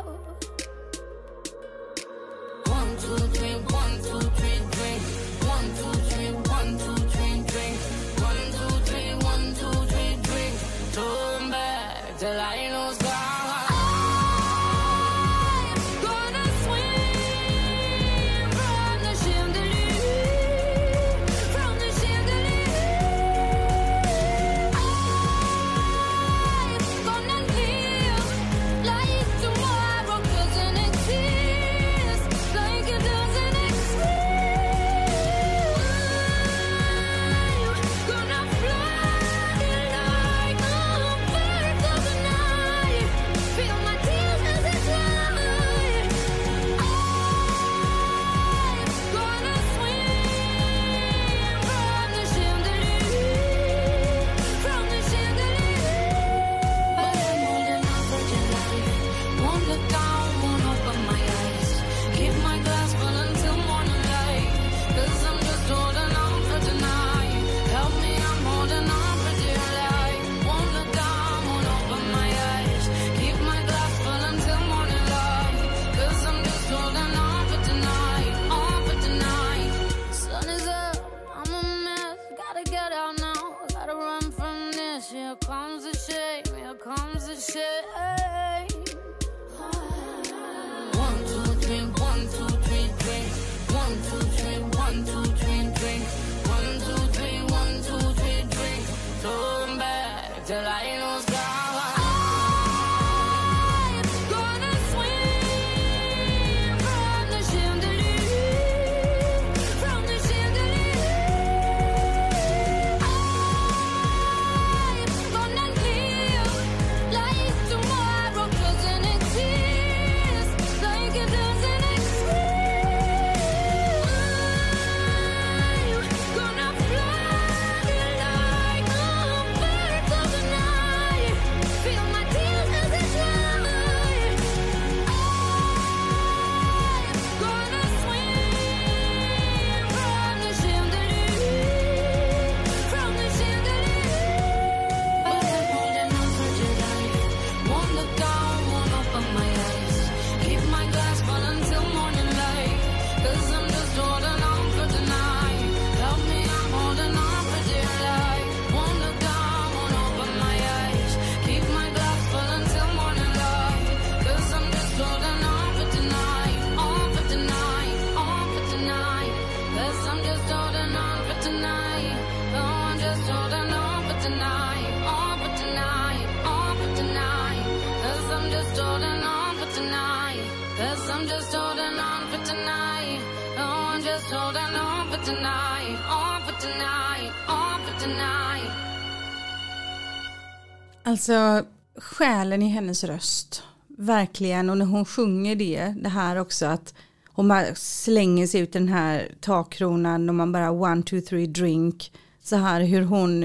Alltså själen i hennes röst. Verkligen. Och när hon sjunger det, det här också att hon bara slänger sig ut den här takkronan och man bara one, two, three, drink. Så här hur hon,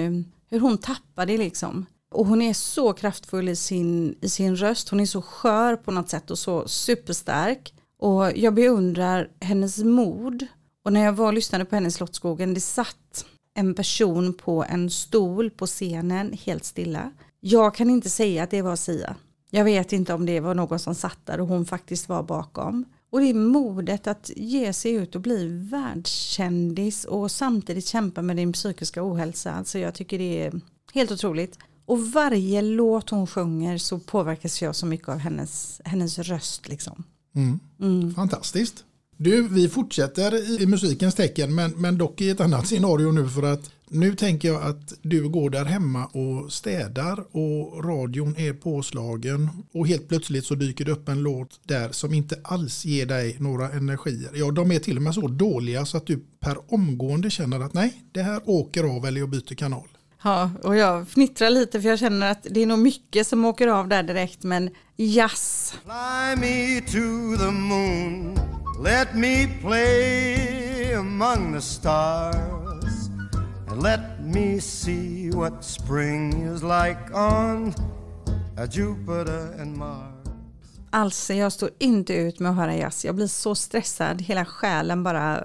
hur hon tappar det liksom. Och hon är så kraftfull i sin, i sin röst. Hon är så skör på något sätt och så superstark. Och jag beundrar hennes mod. Och när jag var och lyssnade på henne i Slottsskogen, det satt en person på en stol på scenen helt stilla. Jag kan inte säga att det var Sia. Jag vet inte om det var någon som satt där och hon faktiskt var bakom. Och det är modet att ge sig ut och bli världskändis och samtidigt kämpa med din psykiska ohälsa. Alltså jag tycker det är helt otroligt. Och varje låt hon sjunger så påverkas jag så mycket av hennes, hennes röst liksom. Fantastiskt. Du, vi fortsätter i musikens tecken men, men dock i ett annat scenario nu för att nu tänker jag att du går där hemma och städar och radion är påslagen och helt plötsligt så dyker det upp en låt där som inte alls ger dig några energier. Ja, de är till och med så dåliga så att du per omgående känner att nej, det här åker av eller jag byter kanal. Ja, och jag fnittrar lite för jag känner att det är nog mycket som åker av där direkt men jazz. Fly me to the moon, let me play among the stars, and let me see what spring is like on uh, Jupiter and Mars. Alltså jag står inte ut med att höra jazz. Jag blir så stressad, hela själen bara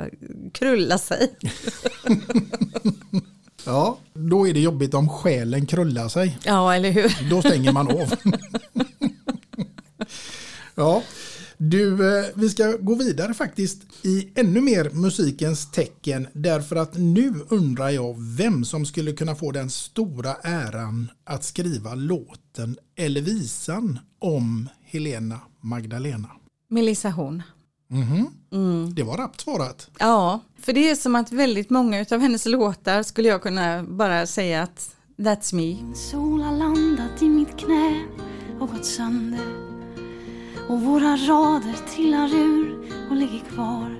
krullar sig. Ja, då är det jobbigt om själen krullar sig. Ja, eller hur? Då stänger man av. ja, du, eh, vi ska gå vidare faktiskt i ännu mer musikens tecken därför att nu undrar jag vem som skulle kunna få den stora äran att skriva låten eller visan om Helena Magdalena. Melissa Horn. Det var rappt svarat. Ja, för det är som att väldigt många av hennes låtar skulle jag kunna bara säga att that's me. Sol har landat i mitt knä och gått sönder och våra rader trillar ur och ligger kvar.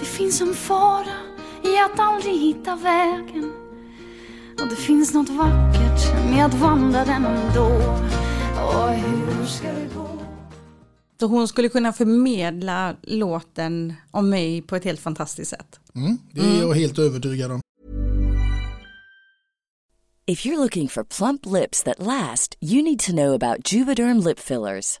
Det finns en fara i att aldrig hitta vägen och det finns något vackert med att vandra den ändå. Och hur ska det gå? Så hon skulle kunna förmedla låten om mig på ett helt fantastiskt sätt. Mm, det är jag helt övertygad om. If you're looking for plump lips that last, you need to know about Juvederm lip fillers.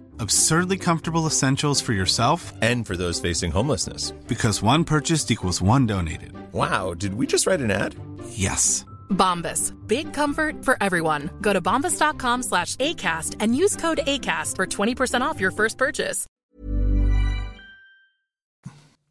Absurdly comfortable essentials for yourself and for those facing homelessness. Because one purchased equals one donated. Wow, did we just write an ad? Yes. Bombas. Big comfort for everyone. Go to bombas.com slash ACAST and use code ACAST for 20% off your first purchase.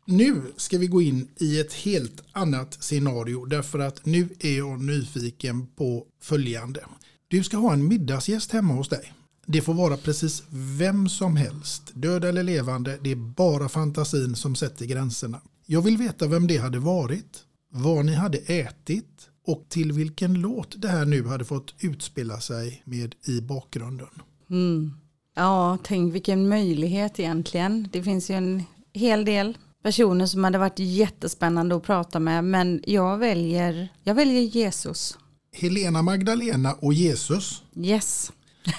Nu ska vi gå in i ett helt annat scenario därför att nu är jag nyfiken på följande. Du ska ha en middagsgäst hemma hos dig. Det får vara precis vem som helst, död eller levande. Det är bara fantasin som sätter gränserna. Jag vill veta vem det hade varit, vad ni hade ätit och till vilken låt det här nu hade fått utspela sig med i bakgrunden. Mm. Ja, tänk vilken möjlighet egentligen. Det finns ju en hel del personer som hade varit jättespännande att prata med, men jag väljer, jag väljer Jesus. Helena Magdalena och Jesus. Yes.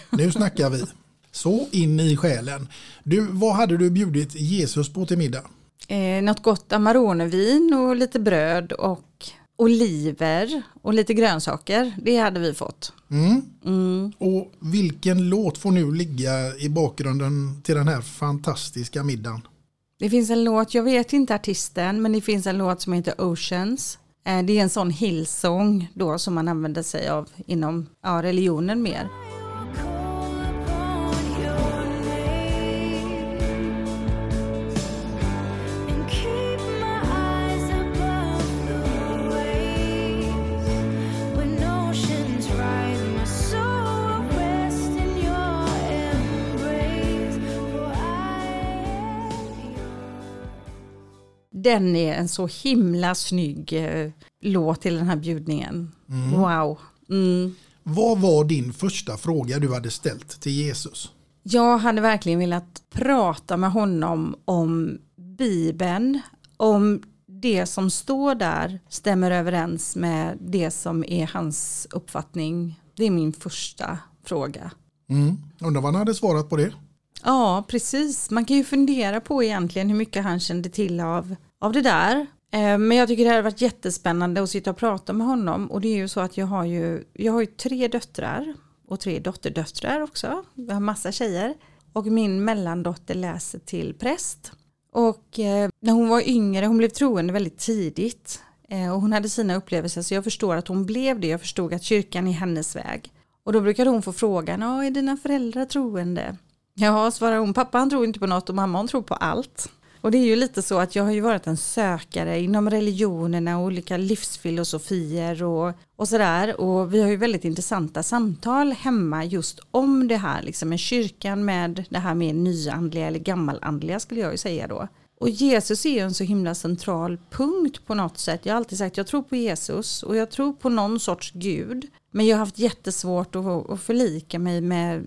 Nu snackar vi. Så in i själen. Du, vad hade du bjudit Jesus på till middag? Eh, något gott Amaronevin och lite bröd och oliver och lite grönsaker. Det hade vi fått. Mm. Mm. Och vilken låt får nu ligga i bakgrunden till den här fantastiska middagen? Det finns en låt, jag vet inte artisten, men det finns en låt som heter Oceans. Eh, det är en sån hillsong då som man använder sig av inom ja, religionen mer. Den är en så himla snygg eh, låt till den här bjudningen. Mm. Wow. Mm. Vad var din första fråga du hade ställt till Jesus? Jag hade verkligen velat prata med honom om Bibeln, om det som står där stämmer överens med det som är hans uppfattning. Det är min första fråga. Mm. Undrar vad han hade svarat på det? Ja, precis. Man kan ju fundera på egentligen hur mycket han kände till av, av det där. Eh, men jag tycker det hade varit jättespännande att sitta och prata med honom. Och det är ju så att jag har ju, jag har ju tre döttrar och tre dotterdöttrar också. Jag har massa tjejer. Och min mellandotter läser till präst. Och eh, när hon var yngre, hon blev troende väldigt tidigt. Eh, och hon hade sina upplevelser så jag förstår att hon blev det. Jag förstod att kyrkan är hennes väg. Och då brukade hon få frågan, är dina föräldrar troende? Ja, svarar hon, pappa han tror inte på något och mamma hon tror på allt. Och det är ju lite så att jag har ju varit en sökare inom religionerna och olika livsfilosofier och, och sådär. Och vi har ju väldigt intressanta samtal hemma just om det här, liksom med kyrkan med det här med nyandliga eller gammalandliga skulle jag ju säga då. Och Jesus är ju en så himla central punkt på något sätt. Jag har alltid sagt jag tror på Jesus och jag tror på någon sorts Gud. Men jag har haft jättesvårt att, att förlika mig med,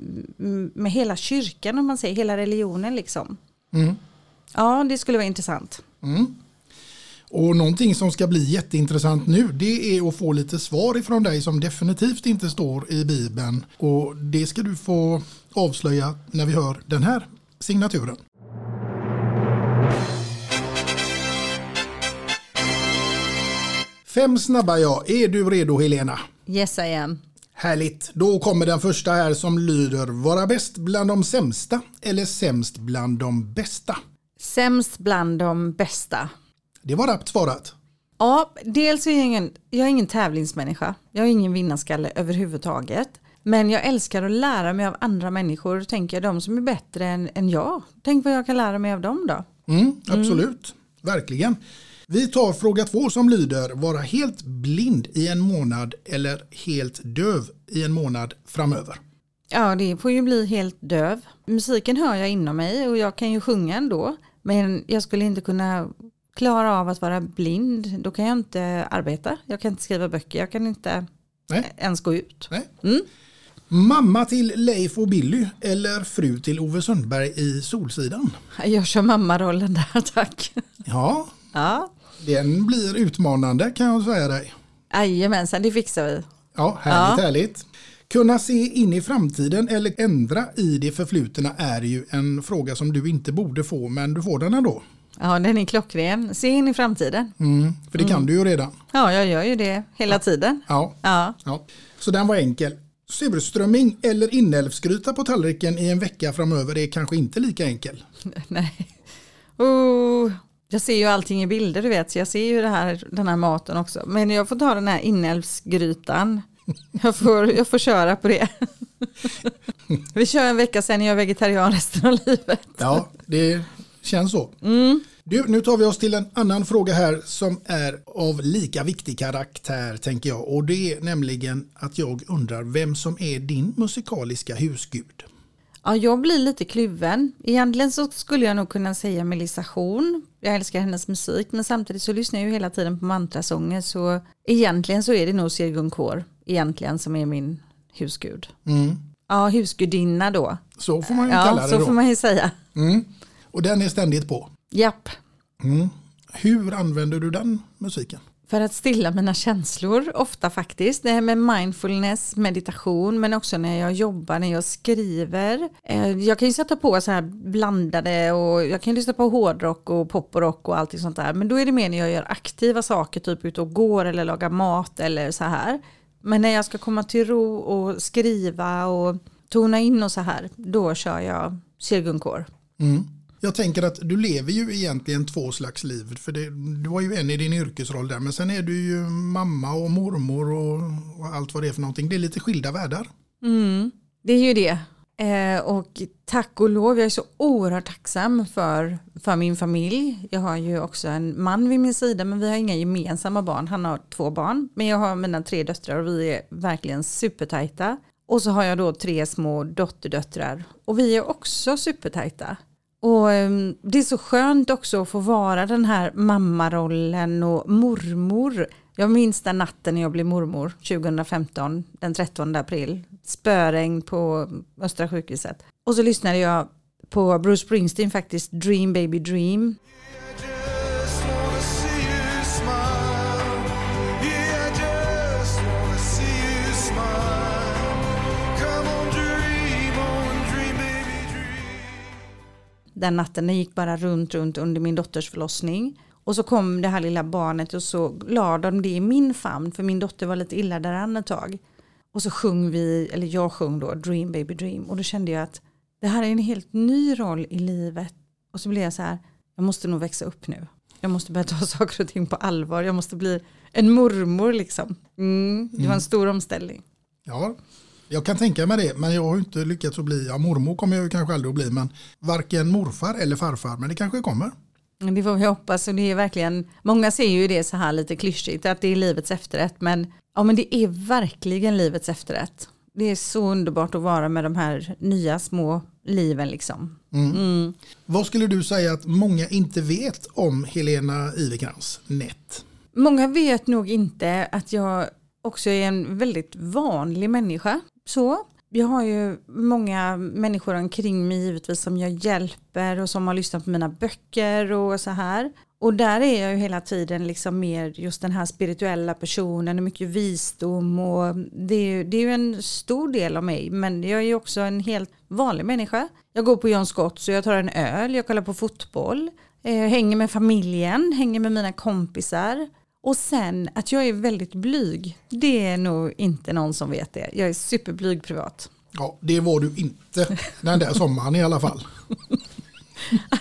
med hela kyrkan om man säger, hela religionen liksom. Mm. Ja, det skulle vara intressant. Mm. Och någonting som ska bli jätteintressant nu det är att få lite svar ifrån dig som definitivt inte står i Bibeln. Och det ska du få avslöja när vi hör den här signaturen. Fem snabba ja. Är du redo Helena? Yes I am. Härligt. Då kommer den första här som lyder Vara bäst bland de sämsta eller sämst bland de bästa? Sämst bland de bästa. Det var rappt svarat. Ja, dels är jag ingen, jag är ingen tävlingsmänniska. Jag är ingen vinnarskalle överhuvudtaget. Men jag älskar att lära mig av andra människor. Tänker jag de som är bättre än, än jag. Tänk vad jag kan lära mig av dem då. Mm, absolut, verkligen. Vi tar fråga två som lyder vara helt blind i en månad eller helt döv i en månad framöver. Ja, det får ju bli helt döv. Musiken hör jag inom mig och jag kan ju sjunga ändå. Men jag skulle inte kunna klara av att vara blind. Då kan jag inte arbeta. Jag kan inte skriva böcker. Jag kan inte Nej. ens gå ut. Mm. Mamma till Leif och Billy eller fru till Ove Sundberg i Solsidan? Jag kör mammarollen där, tack. Ja, Ja, den blir utmanande kan jag säga dig. jajamensan, det fixar vi. Ja, härligt, Ja. härligt. Kunna se in i framtiden eller ändra i det förflutna är ju en fråga som du inte borde få, men du får den ändå. Ja, den är klockren. Se in i framtiden. Mm, för det kan du ju redan. Ja, jag gör ju det hela tiden. Ja, Ja. ja. Så den var enkel. Surströmming eller inälvsgryta på tallriken i en vecka framöver är kanske inte lika enkel. Nej. Oh, jag ser ju allting i bilder du vet, så jag ser ju det här, den här maten också. Men jag får ta den här inälvsgrytan. Jag får, jag får köra på det. Vi kör en vecka sen, jag är vegetarian resten av livet. Ja, det känns så. Mm. Du, nu tar vi oss till en annan fråga här som är av lika viktig karaktär tänker jag. Och det är nämligen att jag undrar vem som är din musikaliska husgud. Ja, jag blir lite kluven. Egentligen så skulle jag nog kunna säga Melissa Horn. Jag älskar hennes musik, men samtidigt så lyssnar jag ju hela tiden på mantrasånger. Så egentligen så är det nog Sirgun Kår, egentligen som är min husgud. Mm. Ja, husgudinna då. Så får man ju Ja, kalla det så då. får man ju säga. Mm. Och den är ständigt på. Japp. Mm. Hur använder du den musiken? För att stilla mina känslor, ofta faktiskt. Det här med mindfulness, meditation, men också när jag jobbar, när jag skriver. Eh, Jag kan ju sätta på så här blandade och jag kan lyssna på hårdrock och pop och allting sånt där. Men då är det mer när jag gör aktiva saker, typ ut och går eller lagar mat eller så här. Men när jag ska komma till ro och skriva och tona in och så här, då kör jag Sirgunkår. Mm. Jag tänker att du lever ju egentligen två slags liv. För det, du har ju en i din yrkesroll där. Men sen är du ju mamma och mormor och, och allt vad det är för någonting. Det är lite skilda världar. Mm, det är ju det. Eh, och tack och lov, jag är så oerhört tacksam för, för min familj. Jag har ju också en man vid min sida men vi har inga gemensamma barn. Han har två barn men jag har mina tre döttrar och vi är verkligen supertajta. Och så har jag då tre små dotterdöttrar och vi är också supertajta. Och ehm, det är så skönt också att få vara den här mammarollen och mormor. Jag minns den natten när jag blev mormor 2015, den 13 april. Spöregn på Östra sjukhuset. Och så lyssnade jag på Bruce Springsteen faktiskt, Dream Baby Dream. Den natten den gick bara runt, runt under min dotters förlossning. Och så kom det här lilla barnet och så la de det i min famn för min dotter var lite illa däran ett tag. Och så sjöng vi, eller jag sjöng då, Dream Baby Dream. Och då kände jag att det här är en helt ny roll i livet. Och så blev jag så här, jag måste nog växa upp nu. Jag måste börja ta saker och ting på allvar. Jag måste bli en mormor liksom. Mm, det var en Mm. stor omställning. Ja, jag kan tänka mig det. Men jag har inte lyckats att bli, ja mormor kommer jag kanske aldrig att bli. Men varken morfar eller farfar. Men det kanske kommer. Men Det får vi hoppas och det är verkligen, många ser ju det så här lite klyschigt att det är livets efterrätt men ja men det är verkligen livets efterrätt. Det är så underbart att vara med de här nya små liven liksom. Mm. Vad skulle du säga att många inte vet om Helena Ivekrans nät? Många vet nog inte att jag också är en väldigt vanlig människa. Så. Jag har ju många människor omkring mig givetvis som jag hjälper och som har lyssnat på mina böcker och så här. Och där är jag ju hela tiden liksom mer just den här spirituella personen och mycket visdom och det är, ju, det är ju en stor del av mig men jag är ju också en helt vanlig människa. Jag går på John Scott så jag tar en öl, jag kollar på fotboll, jag hänger med familjen, hänger med mina kompisar. Och sen att jag är väldigt blyg, det är nog inte någon som vet det. Jag är superblyg privat. Ja, det var du inte den där sommaren i alla fall.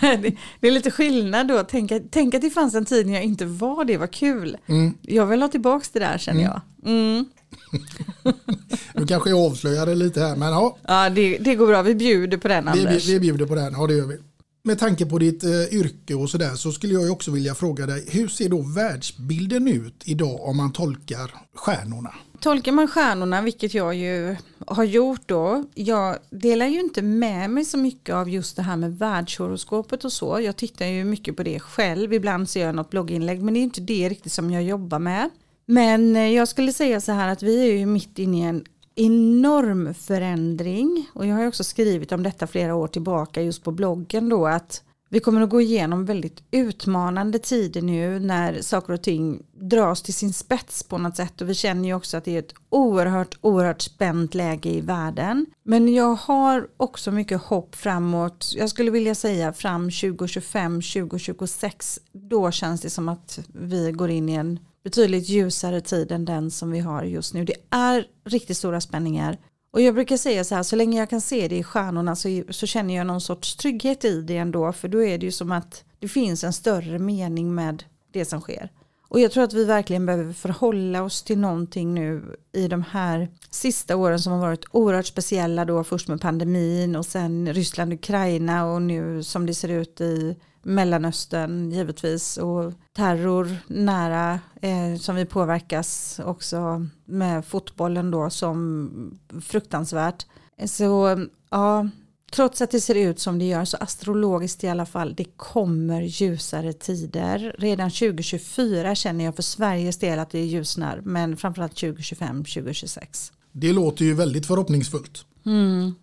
det, är lite skillnad då. Tänk, att- tänk att det fanns en tid när jag inte var det, var kul. Mm. Jag vill ha tillbaka det där känner Mm. jag. Mm. Kanske jag avslöjar det lite här men ja, Ja, det, det går bra. Vi bjuder på den vi, vi, Anders. vi bjuder på den. Ja det gör vi. Med tanke på ditt eh, yrke och sådär så skulle jag ju också vilja fråga dig hur ser då världsbilden ut idag om man tolkar stjärnorna? Tolkar man stjärnorna, vilket jag ju har gjort då, jag delar ju inte med mig så mycket av just det här med världshoroskopet och så. Jag tittar ju mycket på det själv, ibland ser jag något blogginlägg, men det är inte det riktigt som jag jobbar med. Men eh, jag skulle säga så här att vi är ju mitt inne i en enorm förändring. Och jag har också skrivit om detta flera år tillbaka just på bloggen då att vi kommer att gå igenom väldigt utmanande tider nu när saker och ting dras till sin spets på något sätt. Och vi känner ju också att det är ett oerhört, oerhört spänt läge i världen. Men jag har också mycket hopp framåt, jag skulle vilja säga fram 2025, 2026, då känns det som att vi går in i en betydligt ljusare tid än den som vi har just nu. Det är riktigt stora spänningar. Och jag brukar säga så här, så länge jag kan se det i stjärnorna så, så känner jag någon sorts trygghet i det ändå. För då är det ju som att det finns en större mening med det som sker. Och jag tror att vi verkligen behöver förhålla oss till någonting nu i de här sista åren som har varit oerhört speciella då först med pandemin och sen Ryssland, Ukraina och nu som det ser ut i Mellanöstern givetvis och terror nära eh, som vi påverkas också med fotbollen då som fruktansvärt. Så ja, trots att det ser ut som det gör så astrologiskt i alla fall, det kommer ljusare tider. Redan 2024 känner jag för Sveriges del att det ljusnar, men framförallt 2025, 2026. Det låter ju väldigt förhoppningsfullt. Mm.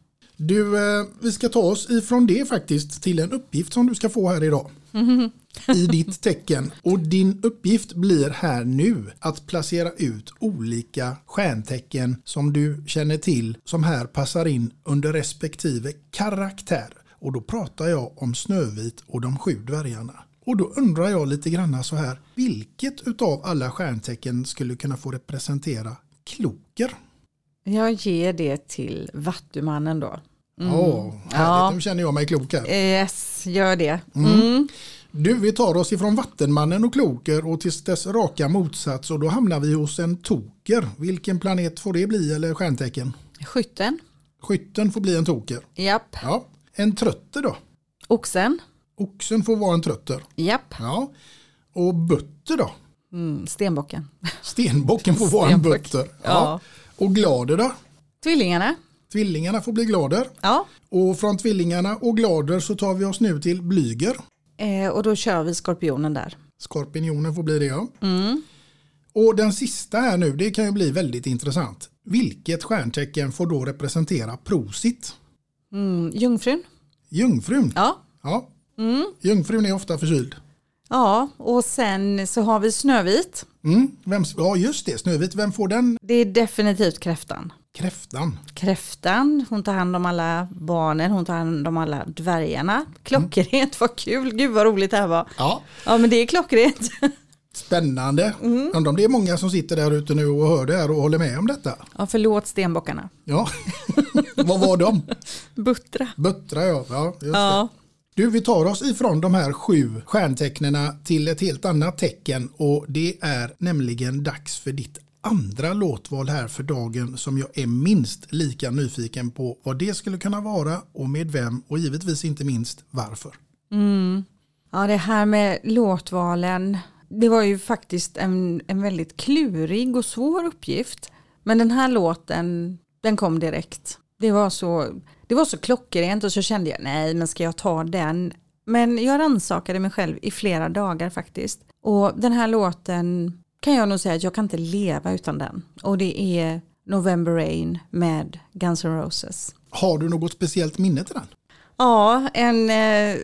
Du, eh, vi ska ta oss ifrån det faktiskt till en uppgift som du ska få här idag. i ditt tecken. Och din uppgift blir här nu att placera ut olika stjärntecken som du känner till som här passar in under respektive karaktär. Och då pratar jag om Snövit och de sju dvärgarna. Och då undrar jag lite grann så här, vilket utav alla stjärntecken skulle kunna få representera kloker? Jag ger det till Vattumannen då. Mm. Åh, härligt. Nu känner jag mig klok här. Yes, gör det. Mm. Mm. Du, vi tar oss ifrån Vattenmannen och Kloker och till dess raka motsats och då hamnar vi hos en Toker. Vilken planet får det bli eller stjärntecken? Skytten. Skytten får bli en Toker. Japp. Ja. En Trötter då? Oxen. Oxen får vara en Trötter. Japp. Ja. Och Butter då? Mm, stenbocken. Stenbocken får vara en Stenbock. Butter. Ja. Och Glader då? Tvillingarna. Tvillingarna får bli Glader. Ja. Och från Tvillingarna och Glader så tar vi oss nu till Blyger. Eh, och då kör vi skorpionen där. Skorpionen får bli det ja. Mm. Och den sista här nu, det kan ju bli väldigt intressant. Vilket stjärntecken får då representera prosit? Mm. Jungfrun. Jungfrun? Ja. Ja, Mm. jungfrun är ofta förkyld. Ja, och sen så har vi Snövit. Mm. Vem, ja, just det, Snövit. Vem får den? Det är definitivt kräftan. Kräftan. Kräftan, hon tar hand om alla barnen, hon tar hand om alla dvärgarna. Klockrent, vad kul, gud vad roligt det här var. Ja, Ja men det är klockrent. spännande. Mm. Undrar om det är många som sitter där ute nu och hör det här och håller med om detta. Ja förlåt stenbockarna. Ja, vad var de? Buttra. Buttra ja. ja, Ja. Du, vi tar oss ifrån de här sju stjärntecknena till ett helt annat tecken och det är nämligen dags för ditt andra låtval här för dagen som jag är minst lika nyfiken på vad det skulle kunna vara och med vem och givetvis inte minst varför. Mm. Ja det här med låtvalen, det var ju faktiskt en, en väldigt klurig och svår uppgift. Men den här låten, den kom direkt. Det var så, det var så klockrent och så kände jag, nej men ska jag ta den? Men jag rannsakade mig själv i flera dagar faktiskt. Och den här låten kan jag nog säga att jag kan inte leva utan den. Och det är November Rain med Guns N' Roses. Har du något speciellt minne till den? Ja, en eh,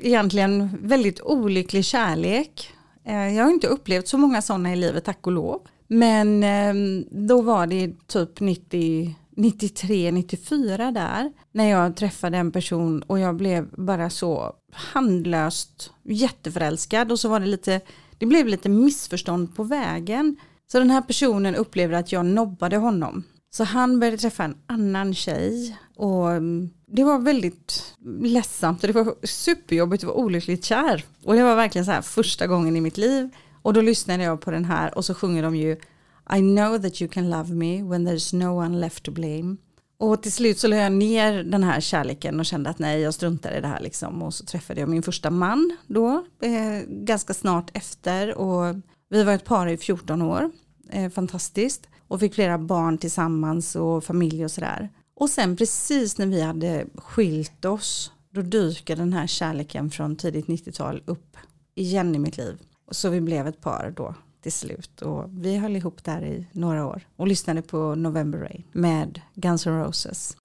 egentligen väldigt olycklig kärlek. Eh, jag har inte upplevt så många sådana i livet, tack och lov. Men eh, då var det typ 90, 93, 94 där. När jag träffade en person och jag blev bara så handlöst jätteförälskad. Och så var det lite, det blev lite missförstånd på vägen. Så den här personen upplevde att jag nobbade honom. Så han började träffa en annan tjej och mm, det var väldigt ledsamt och det var superjobbigt att vara olyckligt kär. Och det var verkligen så här första gången i mitt liv. Och då lyssnade jag på den här och så sjunger de ju I know that you can love me when there's no one left to blame. Och till slut så lade jag ner den här kärleken och kände att nej jag struntar i det här liksom. Och så träffade jag min första man då, eh, ganska snart efter. Och vi var ett par i 14 år, eh, fantastiskt. Och fick flera barn tillsammans och familj och sådär. Och sen precis när vi hade skilt oss, då dyker den här kärleken från tidigt 90-tal upp igen i mitt liv. Så vi blev ett par då till slut och vi höll ihop där i några år och lyssnade på November Rain med Guns N' Roses.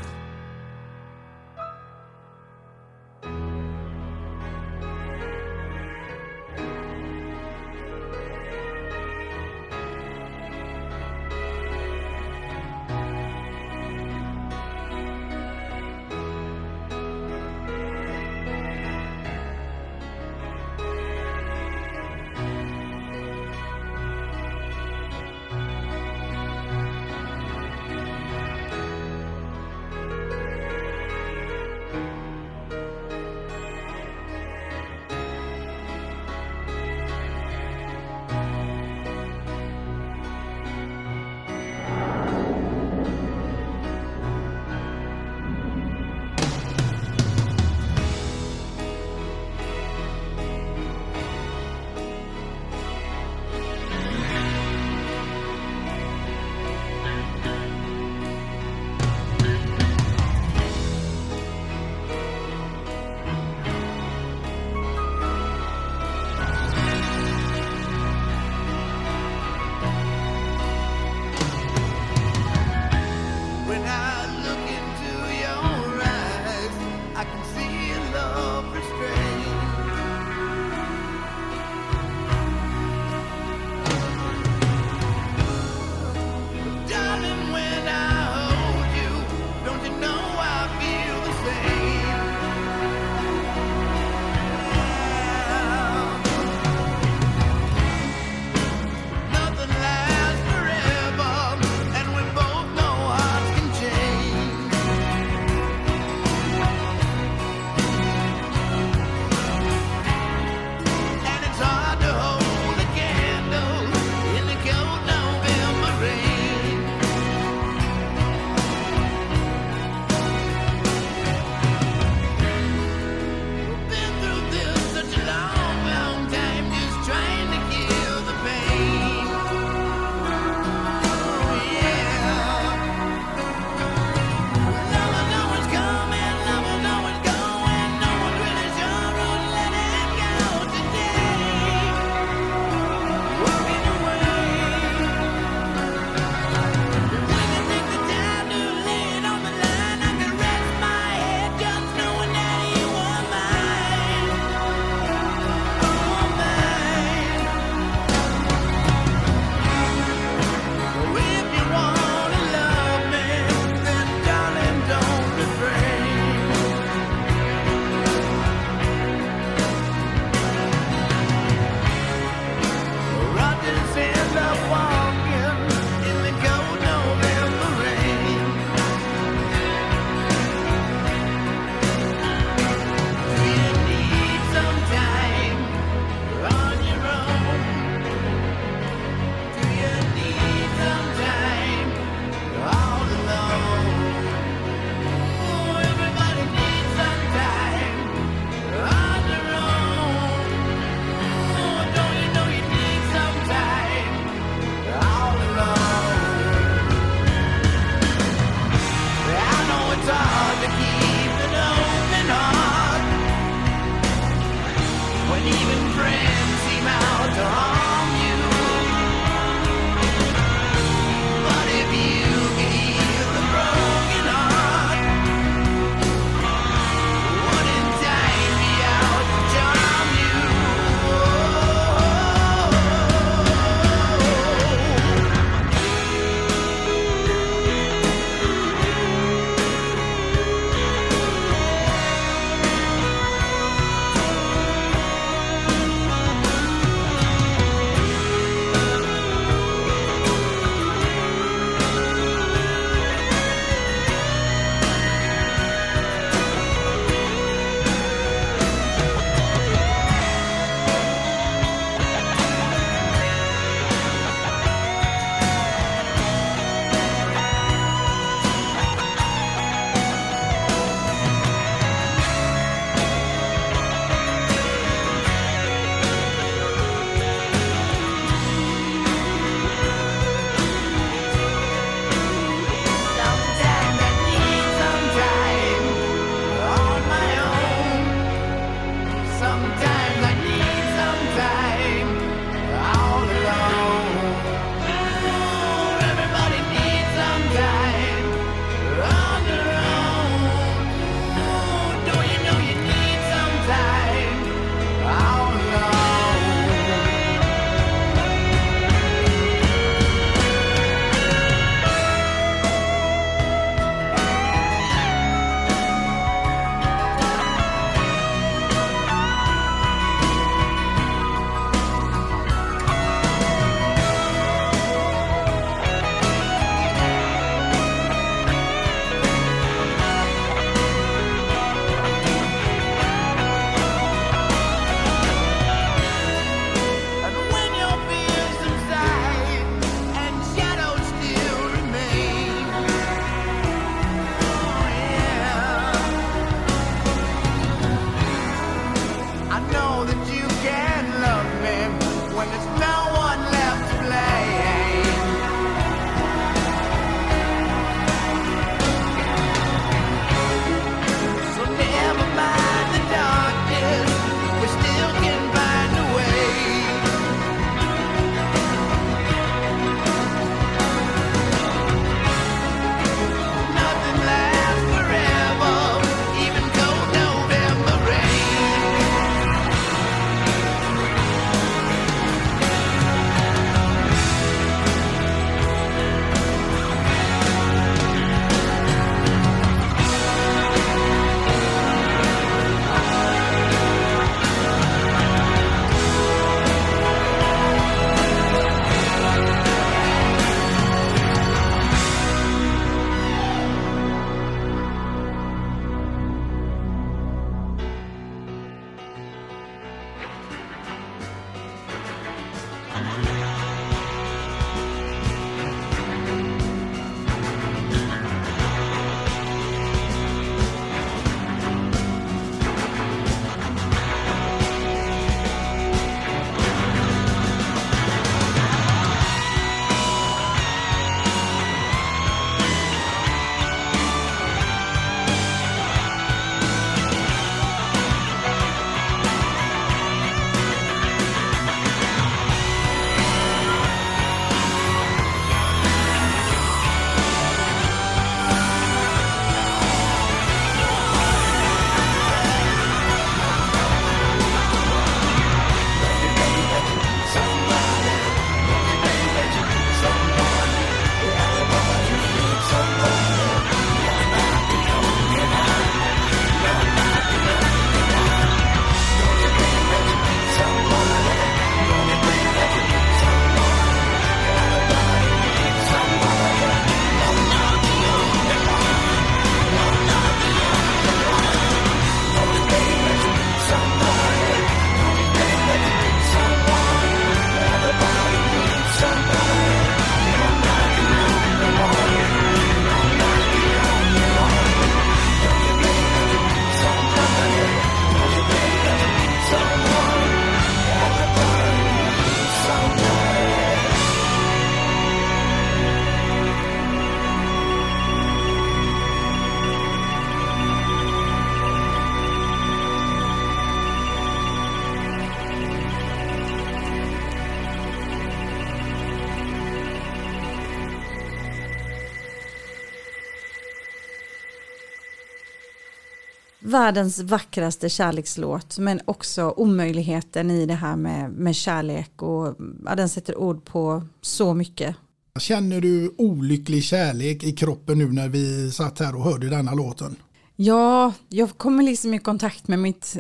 Världens vackraste kärlekslåt men också omöjligheten i det här med, med kärlek och ja, den sätter ord på så mycket. Känner du olycklig kärlek i kroppen nu när vi satt här och hörde denna låten? Ja, jag kommer liksom i kontakt med, mitt,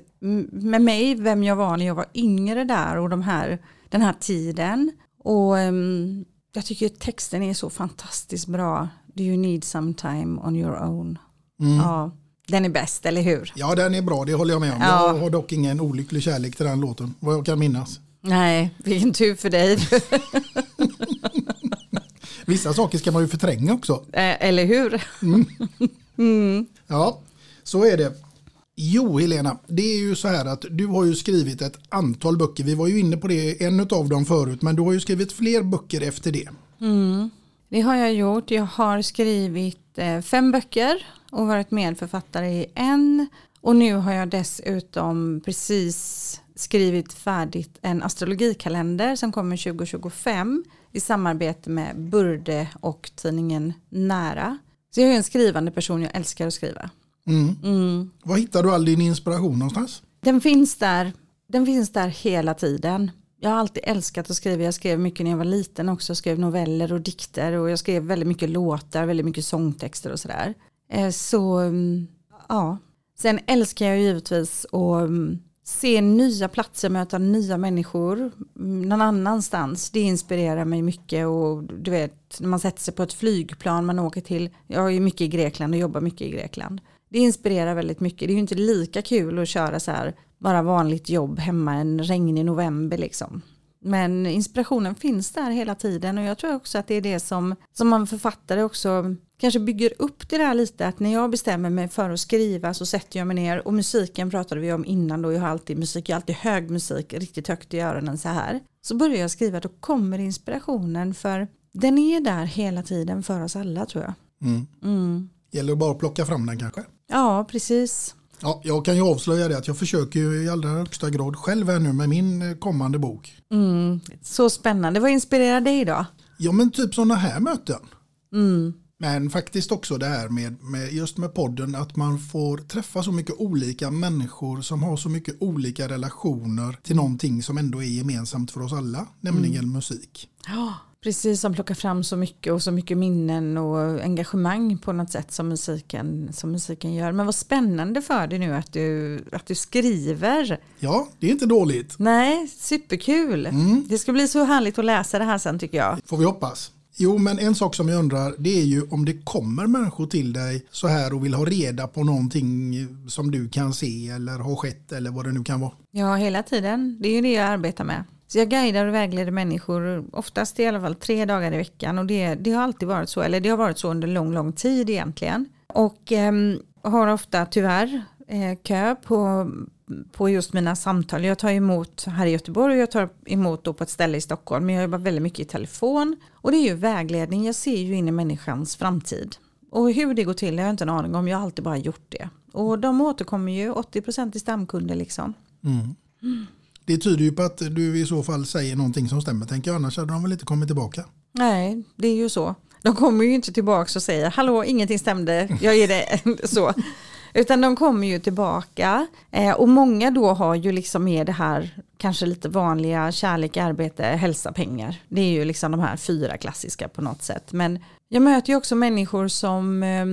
med mig, vem jag var när jag var yngre där och de här, den här tiden. Och um, jag tycker texten är så fantastiskt bra. Do you need some time on your own? Mm. Ja, den är bäst, eller hur? Ja, den är bra, det håller jag med om. Ja. Jag har dock ingen olycklig kärlek till den låten, vad jag kan minnas. Nej, vilken tur för dig. Vissa saker ska man ju förtränga också. Eh, eller hur? Mm. Ja, så är det. Jo, Helena, det är ju så här att du har ju skrivit ett antal böcker. Vi var ju inne på det, en av dem förut, men du har ju skrivit fler böcker efter det. Mm. Det har jag gjort. Jag har skrivit eh, fem böcker och varit medförfattare i en. Och nu har jag dessutom precis skrivit färdigt en astrologikalender som kommer 2025 i samarbete med Burde och tidningen Nära. Så jag är en skrivande person, jag älskar att skriva. Mm. Mm. Var hittar du all din inspiration någonstans? Den finns där, den finns där hela tiden. Jag har alltid älskat att skriva. Jag skrev mycket när jag var liten också. Jag skrev noveller och dikter och jag skrev väldigt mycket låtar, väldigt mycket sångtexter och sådär. Eh, så mm, ja, sen älskar jag givetvis att mm, se nya platser, möta nya människor mm, någon annanstans. Det inspirerar mig mycket och du vet när man sätter sig på ett flygplan, man åker till, jag är mycket i Grekland och jobbar mycket i Grekland. Det inspirerar väldigt mycket. Det är ju inte lika kul att köra så här bara vanligt jobb hemma en regnig november liksom. Men inspirationen finns där hela tiden och jag tror också att det är det som, som man författare också kanske bygger upp det där lite att när jag bestämmer mig för att skriva så sätter jag mig ner och musiken pratade vi om innan då jag har alltid musik, jag har alltid hög musik riktigt högt i öronen så här. Så börjar jag skriva då kommer inspirationen för den är där hela tiden för oss alla tror jag. Mm. Mm. Gäller det bara att plocka fram den kanske? Ja, precis. Ja, jag kan ju avslöja det att jag försöker ju i allra högsta grad själv här nu med min eh, kommande bok. Mm. Så spännande. Vad inspirerar dig då? Ja men typ sådana här möten. Mm. Men faktiskt också det här med, med just med podden att man får träffa så mycket olika människor som har så mycket olika relationer till någonting som ändå är gemensamt för oss alla, nämligen Mm. musik. Ja, precis som plockar fram så mycket och så mycket minnen och engagemang på något sätt som musiken, som musiken gör. Men vad spännande för dig nu att du, att du skriver. Ja, det är inte dåligt. Nej, superkul. Det ska bli så härligt att läsa det här sen tycker jag. Får vi hoppas. Jo, men en sak som jag undrar det är ju om det kommer människor till dig så här och vill ha reda på någonting som du kan se eller har skett eller vad det nu kan vara. Ja, hela tiden. Det är ju det jag arbetar med. Så jag guidar och vägleder människor, oftast i alla fall tre dagar i veckan. Och det, det har alltid varit så, eller det har varit så under lång, lång tid egentligen. Och eh, har ofta tyvärr eh, kö på, på just mina samtal. Jag tar emot här i Göteborg och jag tar emot då på ett ställe i Stockholm. Men jag jobbar väldigt mycket i telefon. Och det är ju vägledning, jag ser ju in i människans framtid. Och hur det går till har jag inte en aning om, jag har alltid bara gjort det. Och de återkommer ju 80% i stamkunder liksom. Mm. Det tyder ju på att du i så fall säger någonting som stämmer tänker jag, annars hade de väl inte kommit tillbaka. Nej, det är ju så. De kommer ju inte tillbaka och säger hallå, ingenting stämde, jag ger det så. Utan de kommer ju tillbaka eh, och många då har ju liksom med det här kanske lite vanliga kärlek, arbete, hälsa, pengar. Det är ju liksom de här fyra klassiska på något sätt. Men jag möter ju också människor som, eh,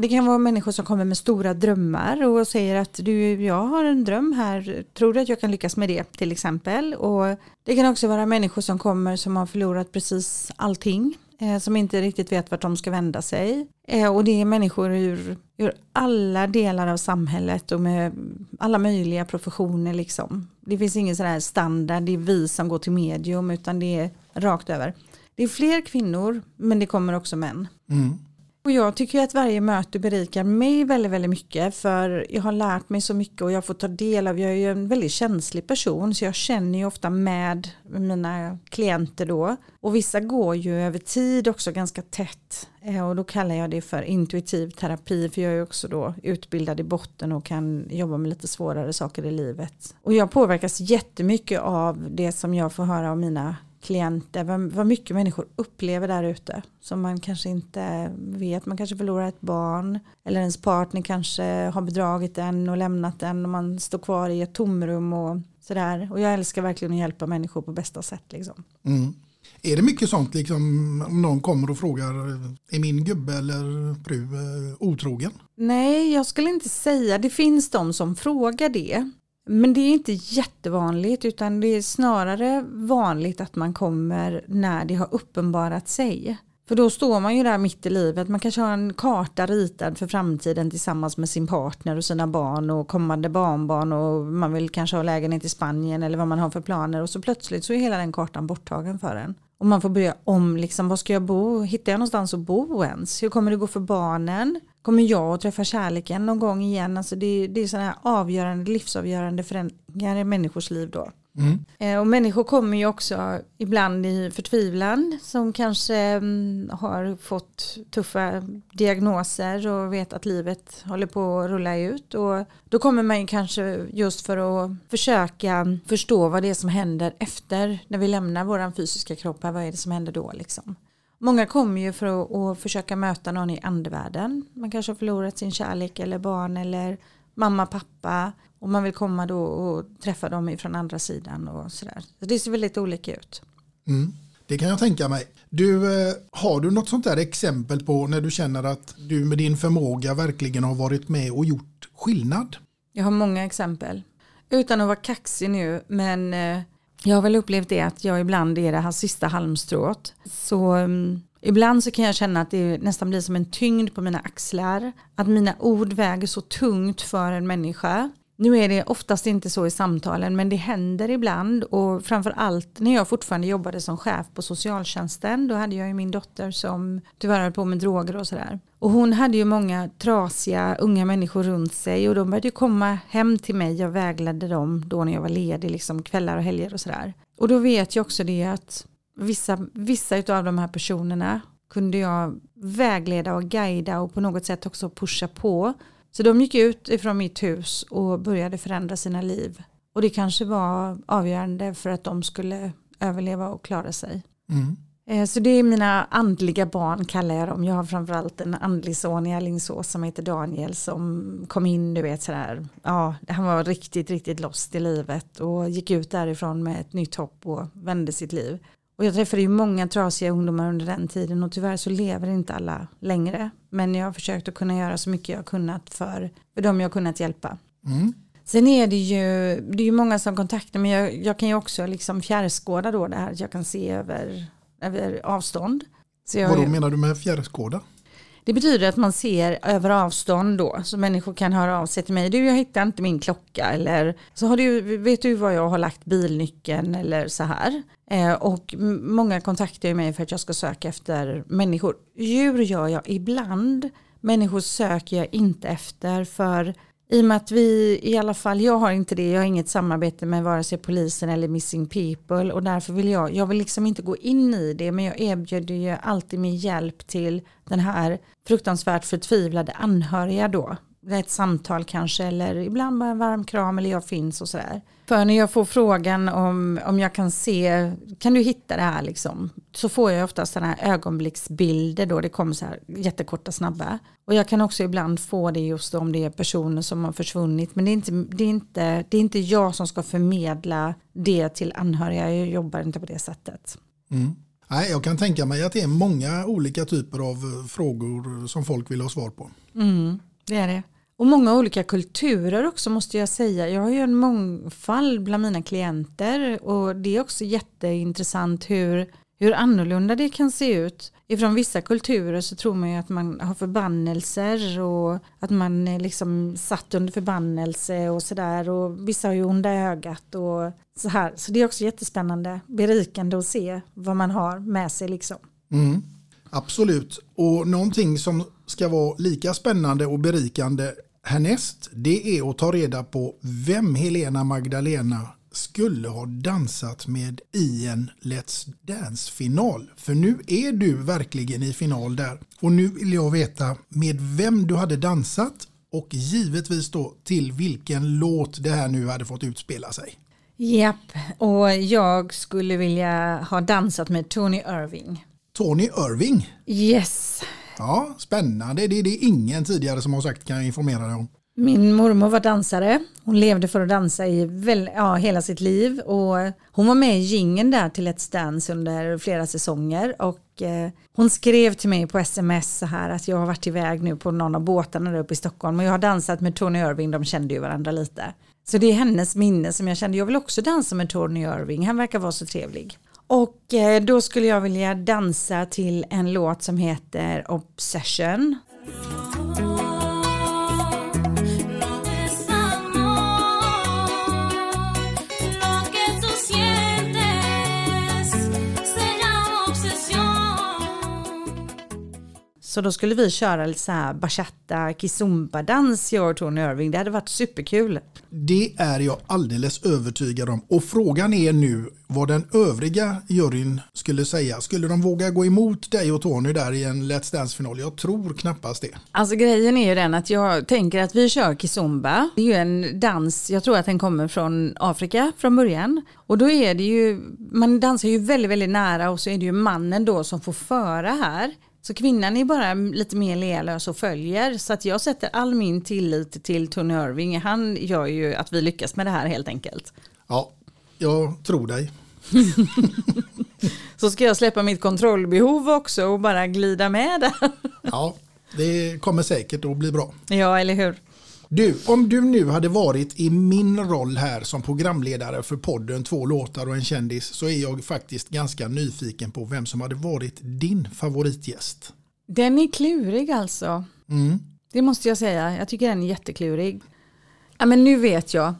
det kan vara människor som kommer med stora drömmar och säger att du, jag har en dröm här, tror du att jag kan lyckas med det till exempel? Och det kan också vara människor som kommer som har förlorat precis allting Eh, som inte riktigt vet vart de ska vända sig. Eh, och det är människor ur, ur alla delar av samhället och med alla möjliga professioner liksom. Det finns ingen sån här standard, det är vi som går till medium utan det är rakt över. Det är fler kvinnor men det kommer också män. Mm. Och jag tycker att varje möte berikar mig väldigt, väldigt mycket för jag har lärt mig så mycket och jag får ta del av, jag är ju en väldigt känslig person så jag känner ju ofta med mina klienter då. Och vissa går ju över tid också ganska tätt eh, och då kallar jag det för intuitiv terapi för jag är också då utbildad i botten och kan jobba med lite svårare saker i livet. Och jag påverkas jättemycket av det som jag får höra av mina klienter, vad, vad mycket människor upplever där ute som man kanske inte vet. Man kanske förlorar ett barn eller ens partner kanske har bedragit en och lämnat en och man står kvar i ett tomrum och sådär. Och jag älskar verkligen att hjälpa människor på bästa sätt. Liksom. Mm. Är det mycket sånt liksom om någon kommer och frågar är min gubbe eller fru eh, otrogen? Nej, jag skulle inte säga. Det finns de som frågar det. Men det är inte jättevanligt utan det är snarare vanligt att man kommer när det har uppenbarat sig. För då står man ju där mitt i livet, man kanske har en karta ritad för framtiden tillsammans med sin partner och sina barn och kommande barnbarn och man vill kanske ha lägenhet i Spanien eller vad man har för planer och så plötsligt så är hela den kartan borttagen för en. Och man får börja om, liksom, var ska jag bo? Hittar jag någonstans att bo ens? Hur kommer det gå för barnen? Kommer jag att träffa kärleken någon gång igen? Alltså det, det är sådana här avgörande, livsavgörande förändringar i människors liv då. Mm. Eh, Och människor kommer ju också ibland i förtvivlan som kanske mm, har fått tuffa diagnoser och vet att livet håller på att rulla ut. Och då kommer man ju kanske just för att försöka förstå vad det är som händer efter när vi lämnar våran fysiska kropp. här, Vad är det som händer då liksom? Många kommer ju för att, försöka möta någon i andevärlden. Man kanske har förlorat sin kärlek eller barn eller mamma, pappa. Och man vill komma då och träffa dem ifrån andra sidan och sådär. Så det ser väldigt olika ut. Mm. Det kan jag tänka mig. Du, eh, har du något sånt där exempel på när du känner att du med din förmåga verkligen har varit med och gjort skillnad? Jag har många exempel. Utan att vara kaxig nu, men eh, jag har väl upplevt det att jag ibland är det här sista halmstrået. Så um, ibland så kan jag känna att det nästan blir som en tyngd på mina axlar. Att mina ord väger så tungt för en människa. Nu är det oftast inte så i samtalen men det händer ibland och framför allt när jag fortfarande jobbade som chef på socialtjänsten då hade jag ju min dotter som tyvärr höll på med droger och sådär. Och hon hade ju många trasiga unga människor runt sig och de började ju komma hem till mig. Jag vägledde dem då när jag var ledig, liksom kvällar och helger och sådär. Och då vet jag också det att vissa, vissa av de här personerna kunde jag vägleda och guida och på något sätt också pusha på. Så de gick ut ifrån mitt hus och började förändra sina liv. Och det kanske var avgörande för att de skulle överleva och klara sig. Mm. Eh, Så det är mina andliga barn kallar jag dem. Jag har framförallt en andlig son i Alingsås som heter Daniel som kom in, du vet sådär, ja, han var riktigt, riktigt lost i livet och gick ut därifrån med ett nytt hopp och vände sitt liv. Och jag träffade ju många trasiga ungdomar under den tiden och tyvärr så lever inte alla längre. Men jag har försökt att kunna göra så mycket jag kunnat för, för dem jag har kunnat hjälpa. Mm. Sen är det ju, det är ju många som kontaktar men jag, jag kan ju också liksom fjärrskåda då det här att jag kan se över avstånd. Så Vad då menar du med fjärrskåda? det betyder att man ser över avstånd då så människor kan höra av sig till mig. Du jag hittar inte min klocka eller så har du, vet du var jag har lagt bilnyckeln eller så här. Eh, och många kontaktar ju mig för att jag ska söka efter människor. Djur gör jag ibland. Människor söker jag inte efter för i och med att vi, i alla fall jag har inte det, jag har inget samarbete med vare sig polisen eller Missing People och därför vill jag, jag vill liksom inte gå in i det men jag erbjuder ju alltid min hjälp till den här fruktansvärt förtvivlade anhöriga då. Ett samtal kanske eller ibland bara en varm kram eller jag finns och sådär. För när jag får frågan om, om jag kan se, kan du hitta det här liksom? Så får jag oftast sådana här ögonblicksbilder då, det kommer så här jättekorta snabba. Och jag kan också ibland få det just om det är personer som har försvunnit. Men det är inte, det är inte, det är inte jag som ska förmedla det till anhöriga, jag jobbar inte på det sättet. Mm. Nej, jag kan tänka mig att det är många olika typer av frågor som folk vill ha svar på. Mm, det är det. Och många olika kulturer också måste jag säga. Jag har ju en mångfald bland mina klienter och det är också jätteintressant hur, hur annorlunda det kan se ut. Ifrån vissa kulturer så tror man ju att man har förbannelser och att man är liksom satt under förbannelse och sådär och vissa har ju onda ögat och så här. Så det är också jättespännande, berikande att se vad man har med sig liksom. Mm. Absolut, och någonting som ska vara lika spännande och berikande härnäst det är att ta reda på vem Helena Magdalena skulle ha dansat med i en Let's Dance-final. För nu är du verkligen i final där. Och nu vill jag veta med vem du hade dansat och givetvis då till vilken låt det här nu hade fått utspela sig. Japp, och jag skulle vilja ha dansat med Tony Irving. Tony Irving. Yes. Ja, spännande. Det är det ingen tidigare som har sagt kan jag informera dig om. Min mormor var dansare. Hon levde för att dansa i väl, ja, hela sitt liv. Och hon var med i gingen där till Let's Dance under flera säsonger. Och eh, hon skrev till mig på sms så här att jag har varit iväg nu på någon av båtarna där uppe i Stockholm. Och jag har dansat med Tony Irving, de kände ju varandra lite. Så det är hennes minne som jag kände, jag vill också dansa med Tony Irving, han verkar vara så trevlig. Och eh, då skulle jag vilja dansa till en låt som heter Obsession. Mm. Så då skulle vi köra lite så här bachata, kizumba-dans jag och Tony Irving. Det hade varit superkul. Det är jag alldeles övertygad om. Och frågan är nu vad den övriga juryn skulle säga. Skulle de våga gå emot dig och Tony där i en Let's Dance-final? Jag tror knappast det. Alltså grejen är ju den att jag tänker att vi kör kizumba. Det är ju en dans, jag tror att den kommer från Afrika från början. Och då är det ju, man dansar ju väldigt, väldigt nära och så är det ju mannen då som får föra här. Så kvinnan är bara lite mer lealös och följer. Så att jag sätter all min tillit till Tony Irving. Han gör ju att vi lyckas med det här helt enkelt. Ja, jag tror dig. Så ska jag släppa mitt kontrollbehov också och bara glida med där. Ja, det kommer säkert att bli bra. Ja, eller hur? Du, om du nu hade varit i min roll här som programledare för podden Två låtar och en kändis så är jag faktiskt ganska nyfiken på vem som hade varit din favoritgäst. Den är klurig alltså. Mm. Det måste jag säga. Jag tycker den är jätteklurig. Ja, men nu vet jag.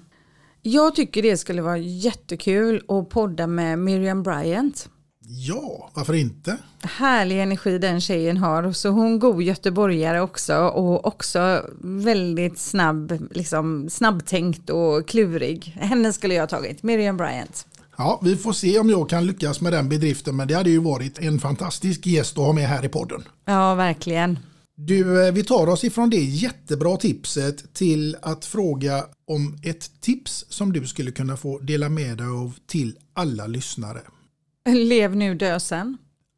Jag tycker det skulle vara jättekul att podda med Miriam Bryant. Ja, varför inte? Härlig energi den tjejen har. Så hon god göteborgare också och också väldigt snabb, liksom snabbtänkt och klurig. Henne skulle jag ha tagit, Miriam Bryant. Ja, vi får se om jag kan lyckas med den bedriften men det hade ju varit en fantastisk gäst att ha med här i podden. Ja, verkligen. Du, eh, vi tar oss ifrån det jättebra tipset till att fråga om ett tips som du skulle kunna få dela med dig av till alla lyssnare. Lev nu, dö sen.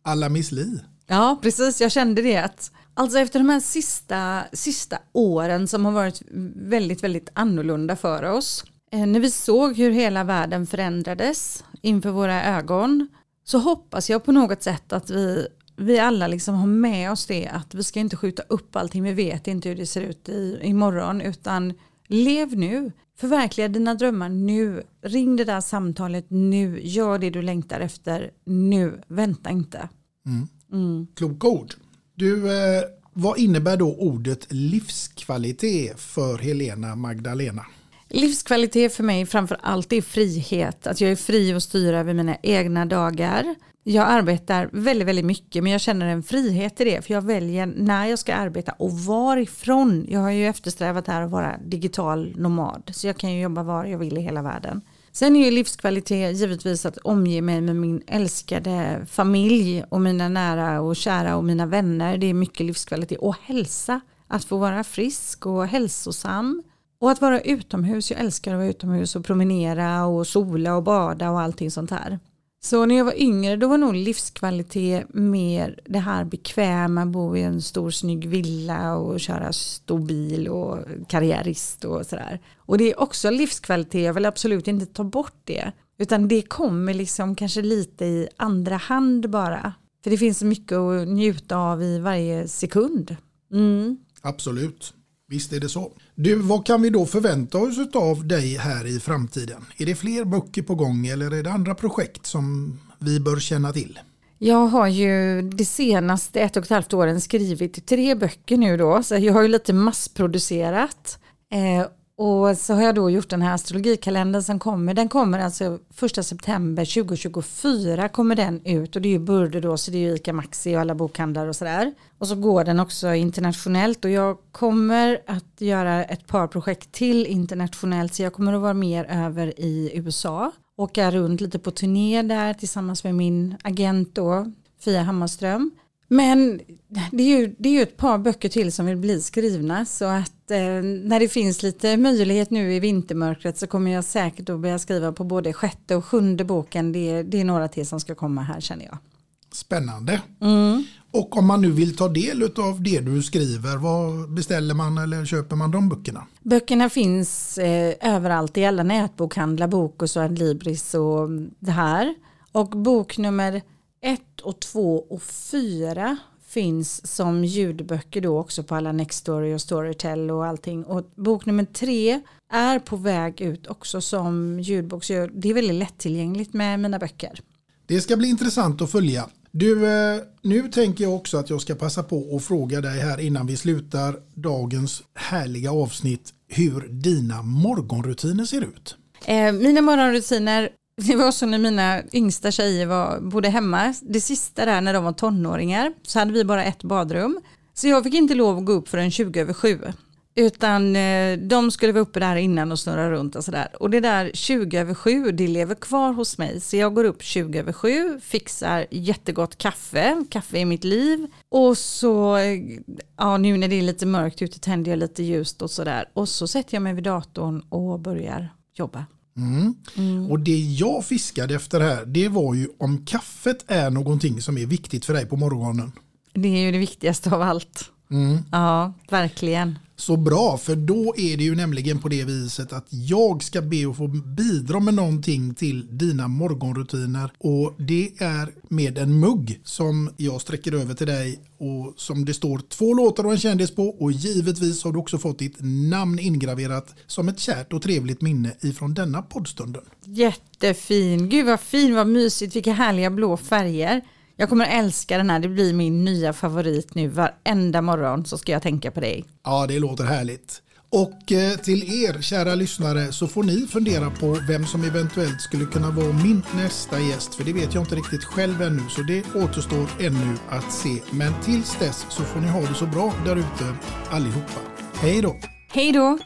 Alla Miss Li. Ja, precis. Jag kände det. Att, alltså efter de här sista, sista åren som har varit väldigt, väldigt annorlunda för oss. Eh, när vi såg hur hela världen förändrades inför våra ögon så hoppas jag på något sätt att vi, vi alla liksom har med oss det att vi ska inte skjuta upp allting. Vi vet inte hur det ser ut i, imorgon utan lev nu. Förverkliga dina drömmar nu. Ring det där samtalet nu. Gör det du längtar efter nu. Vänta inte. Mm. Mm. Kloka ord. Du, eh, vad innebär då ordet livskvalitet för Helena Magdalena? Livskvalitet för mig framför allt är frihet. Att jag är fri att styra över mina egna dagar. Jag arbetar väldigt, väldigt mycket men jag känner en frihet i det. För jag väljer när jag ska arbeta och varifrån. Jag har ju eftersträvat här att vara digital nomad. Så jag kan ju jobba var jag vill i hela världen. Sen är ju livskvalitet givetvis att omge mig med min älskade familj och mina nära och kära och mina vänner. Det är mycket livskvalitet. Och hälsa. Att få vara frisk och hälsosam. Och att vara utomhus, jag älskar att vara utomhus och promenera och sola och bada och allting sånt här. Så när jag var yngre då var nog livskvalitet mer det här bekväma, bo i en stor snygg villa och köra stor bil och karriärist och sådär. Och det är också livskvalitet, jag vill absolut inte ta bort det. Utan det kommer liksom kanske lite i andra hand bara. För det finns så mycket att njuta av i varje sekund. Mm. Absolut. Visst är det så. Du, vad kan vi då förvänta oss av dig här i framtiden? Är det fler böcker på gång eller är det andra projekt som vi bör känna till? Jag har ju de senaste ett och ett halvt åren skrivit tre böcker nu då, så jag har ju lite massproducerat. Eh, och så har jag då gjort den här astrologikalendern som kommer. Den kommer alltså första september 2024 kommer den ut och det är ju Burde då så det är ju Ica Maxi och alla bokhandlar och sådär. Och så går den också internationellt och jag kommer att göra ett par projekt till internationellt så jag kommer att vara mer över i USA. Åka runt lite på turné där tillsammans med min agent då, Fia Hammarström. Men det är, ju, det är ju ett par böcker till som vill bli skrivna så att eh, när det finns lite möjlighet nu i vintermörkret så kommer jag säkert att börja skriva på både sjätte och sjunde boken. Det, det är några till som ska komma här känner jag. Spännande. Mm. Och om man nu vill ta del av det du skriver, vad beställer man eller köper man de böckerna? Böckerna finns eh, överallt i alla nätbokhandlar, Bokus och Adlibris och det här. Och bok nummer ett och två och fyra finns som ljudböcker då också på alla Nextory och Storytel och allting. Och bok nummer tre är på väg ut också som ljudbok. Så det är väldigt lättillgängligt med mina böcker. Det ska bli intressant att följa. Du, eh, nu tänker jag också att jag ska passa på att fråga dig här innan vi slutar dagens härliga avsnitt hur dina morgonrutiner ser ut. Eh, mina morgonrutiner, det var så när mina yngsta tjejer var, bodde hemma. Det sista där när de var tonåringar så hade vi bara ett badrum. Så jag fick inte lov att gå upp förrän 20 över 7. Utan eh, de skulle vara uppe där innan och snurra runt och sådär. Och det där 20 över 7, det lever kvar hos mig. Så jag går upp 20 över 7, fixar jättegott kaffe, kaffe i mitt liv. Och så, eh, ja nu när det är lite mörkt ute tänder jag lite ljust och sådär. Och så sätter jag mig vid datorn och börjar jobba. Mm. Mm. Och det jag fiskade efter här, det var ju om kaffet är någonting som är viktigt för dig på morgonen. Det är ju det viktigaste av allt. Mm. Ja, verkligen. Så bra, för då är det ju nämligen på det viset att jag ska be att få bidra med någonting till dina morgonrutiner och det är med en mugg som jag sträcker över till dig och som det står två låtar och en kändis på och givetvis har du också fått ditt namn ingraverat som ett kärt och trevligt minne ifrån denna poddstunden. Jättefin, gud vad fin, vad mysigt, vilka härliga blå färger. Jag kommer älska den här, det blir min nya favorit nu. Varenda morgon så ska jag tänka på dig. Ja, det låter härligt. Och eh, till er kära lyssnare så får ni fundera på vem som eventuellt skulle kunna vara min nästa gäst. För det vet jag inte riktigt själv ännu så det återstår ännu att se. Men tills dess så får ni ha det så bra där ute allihopa. Hej då! Hej då!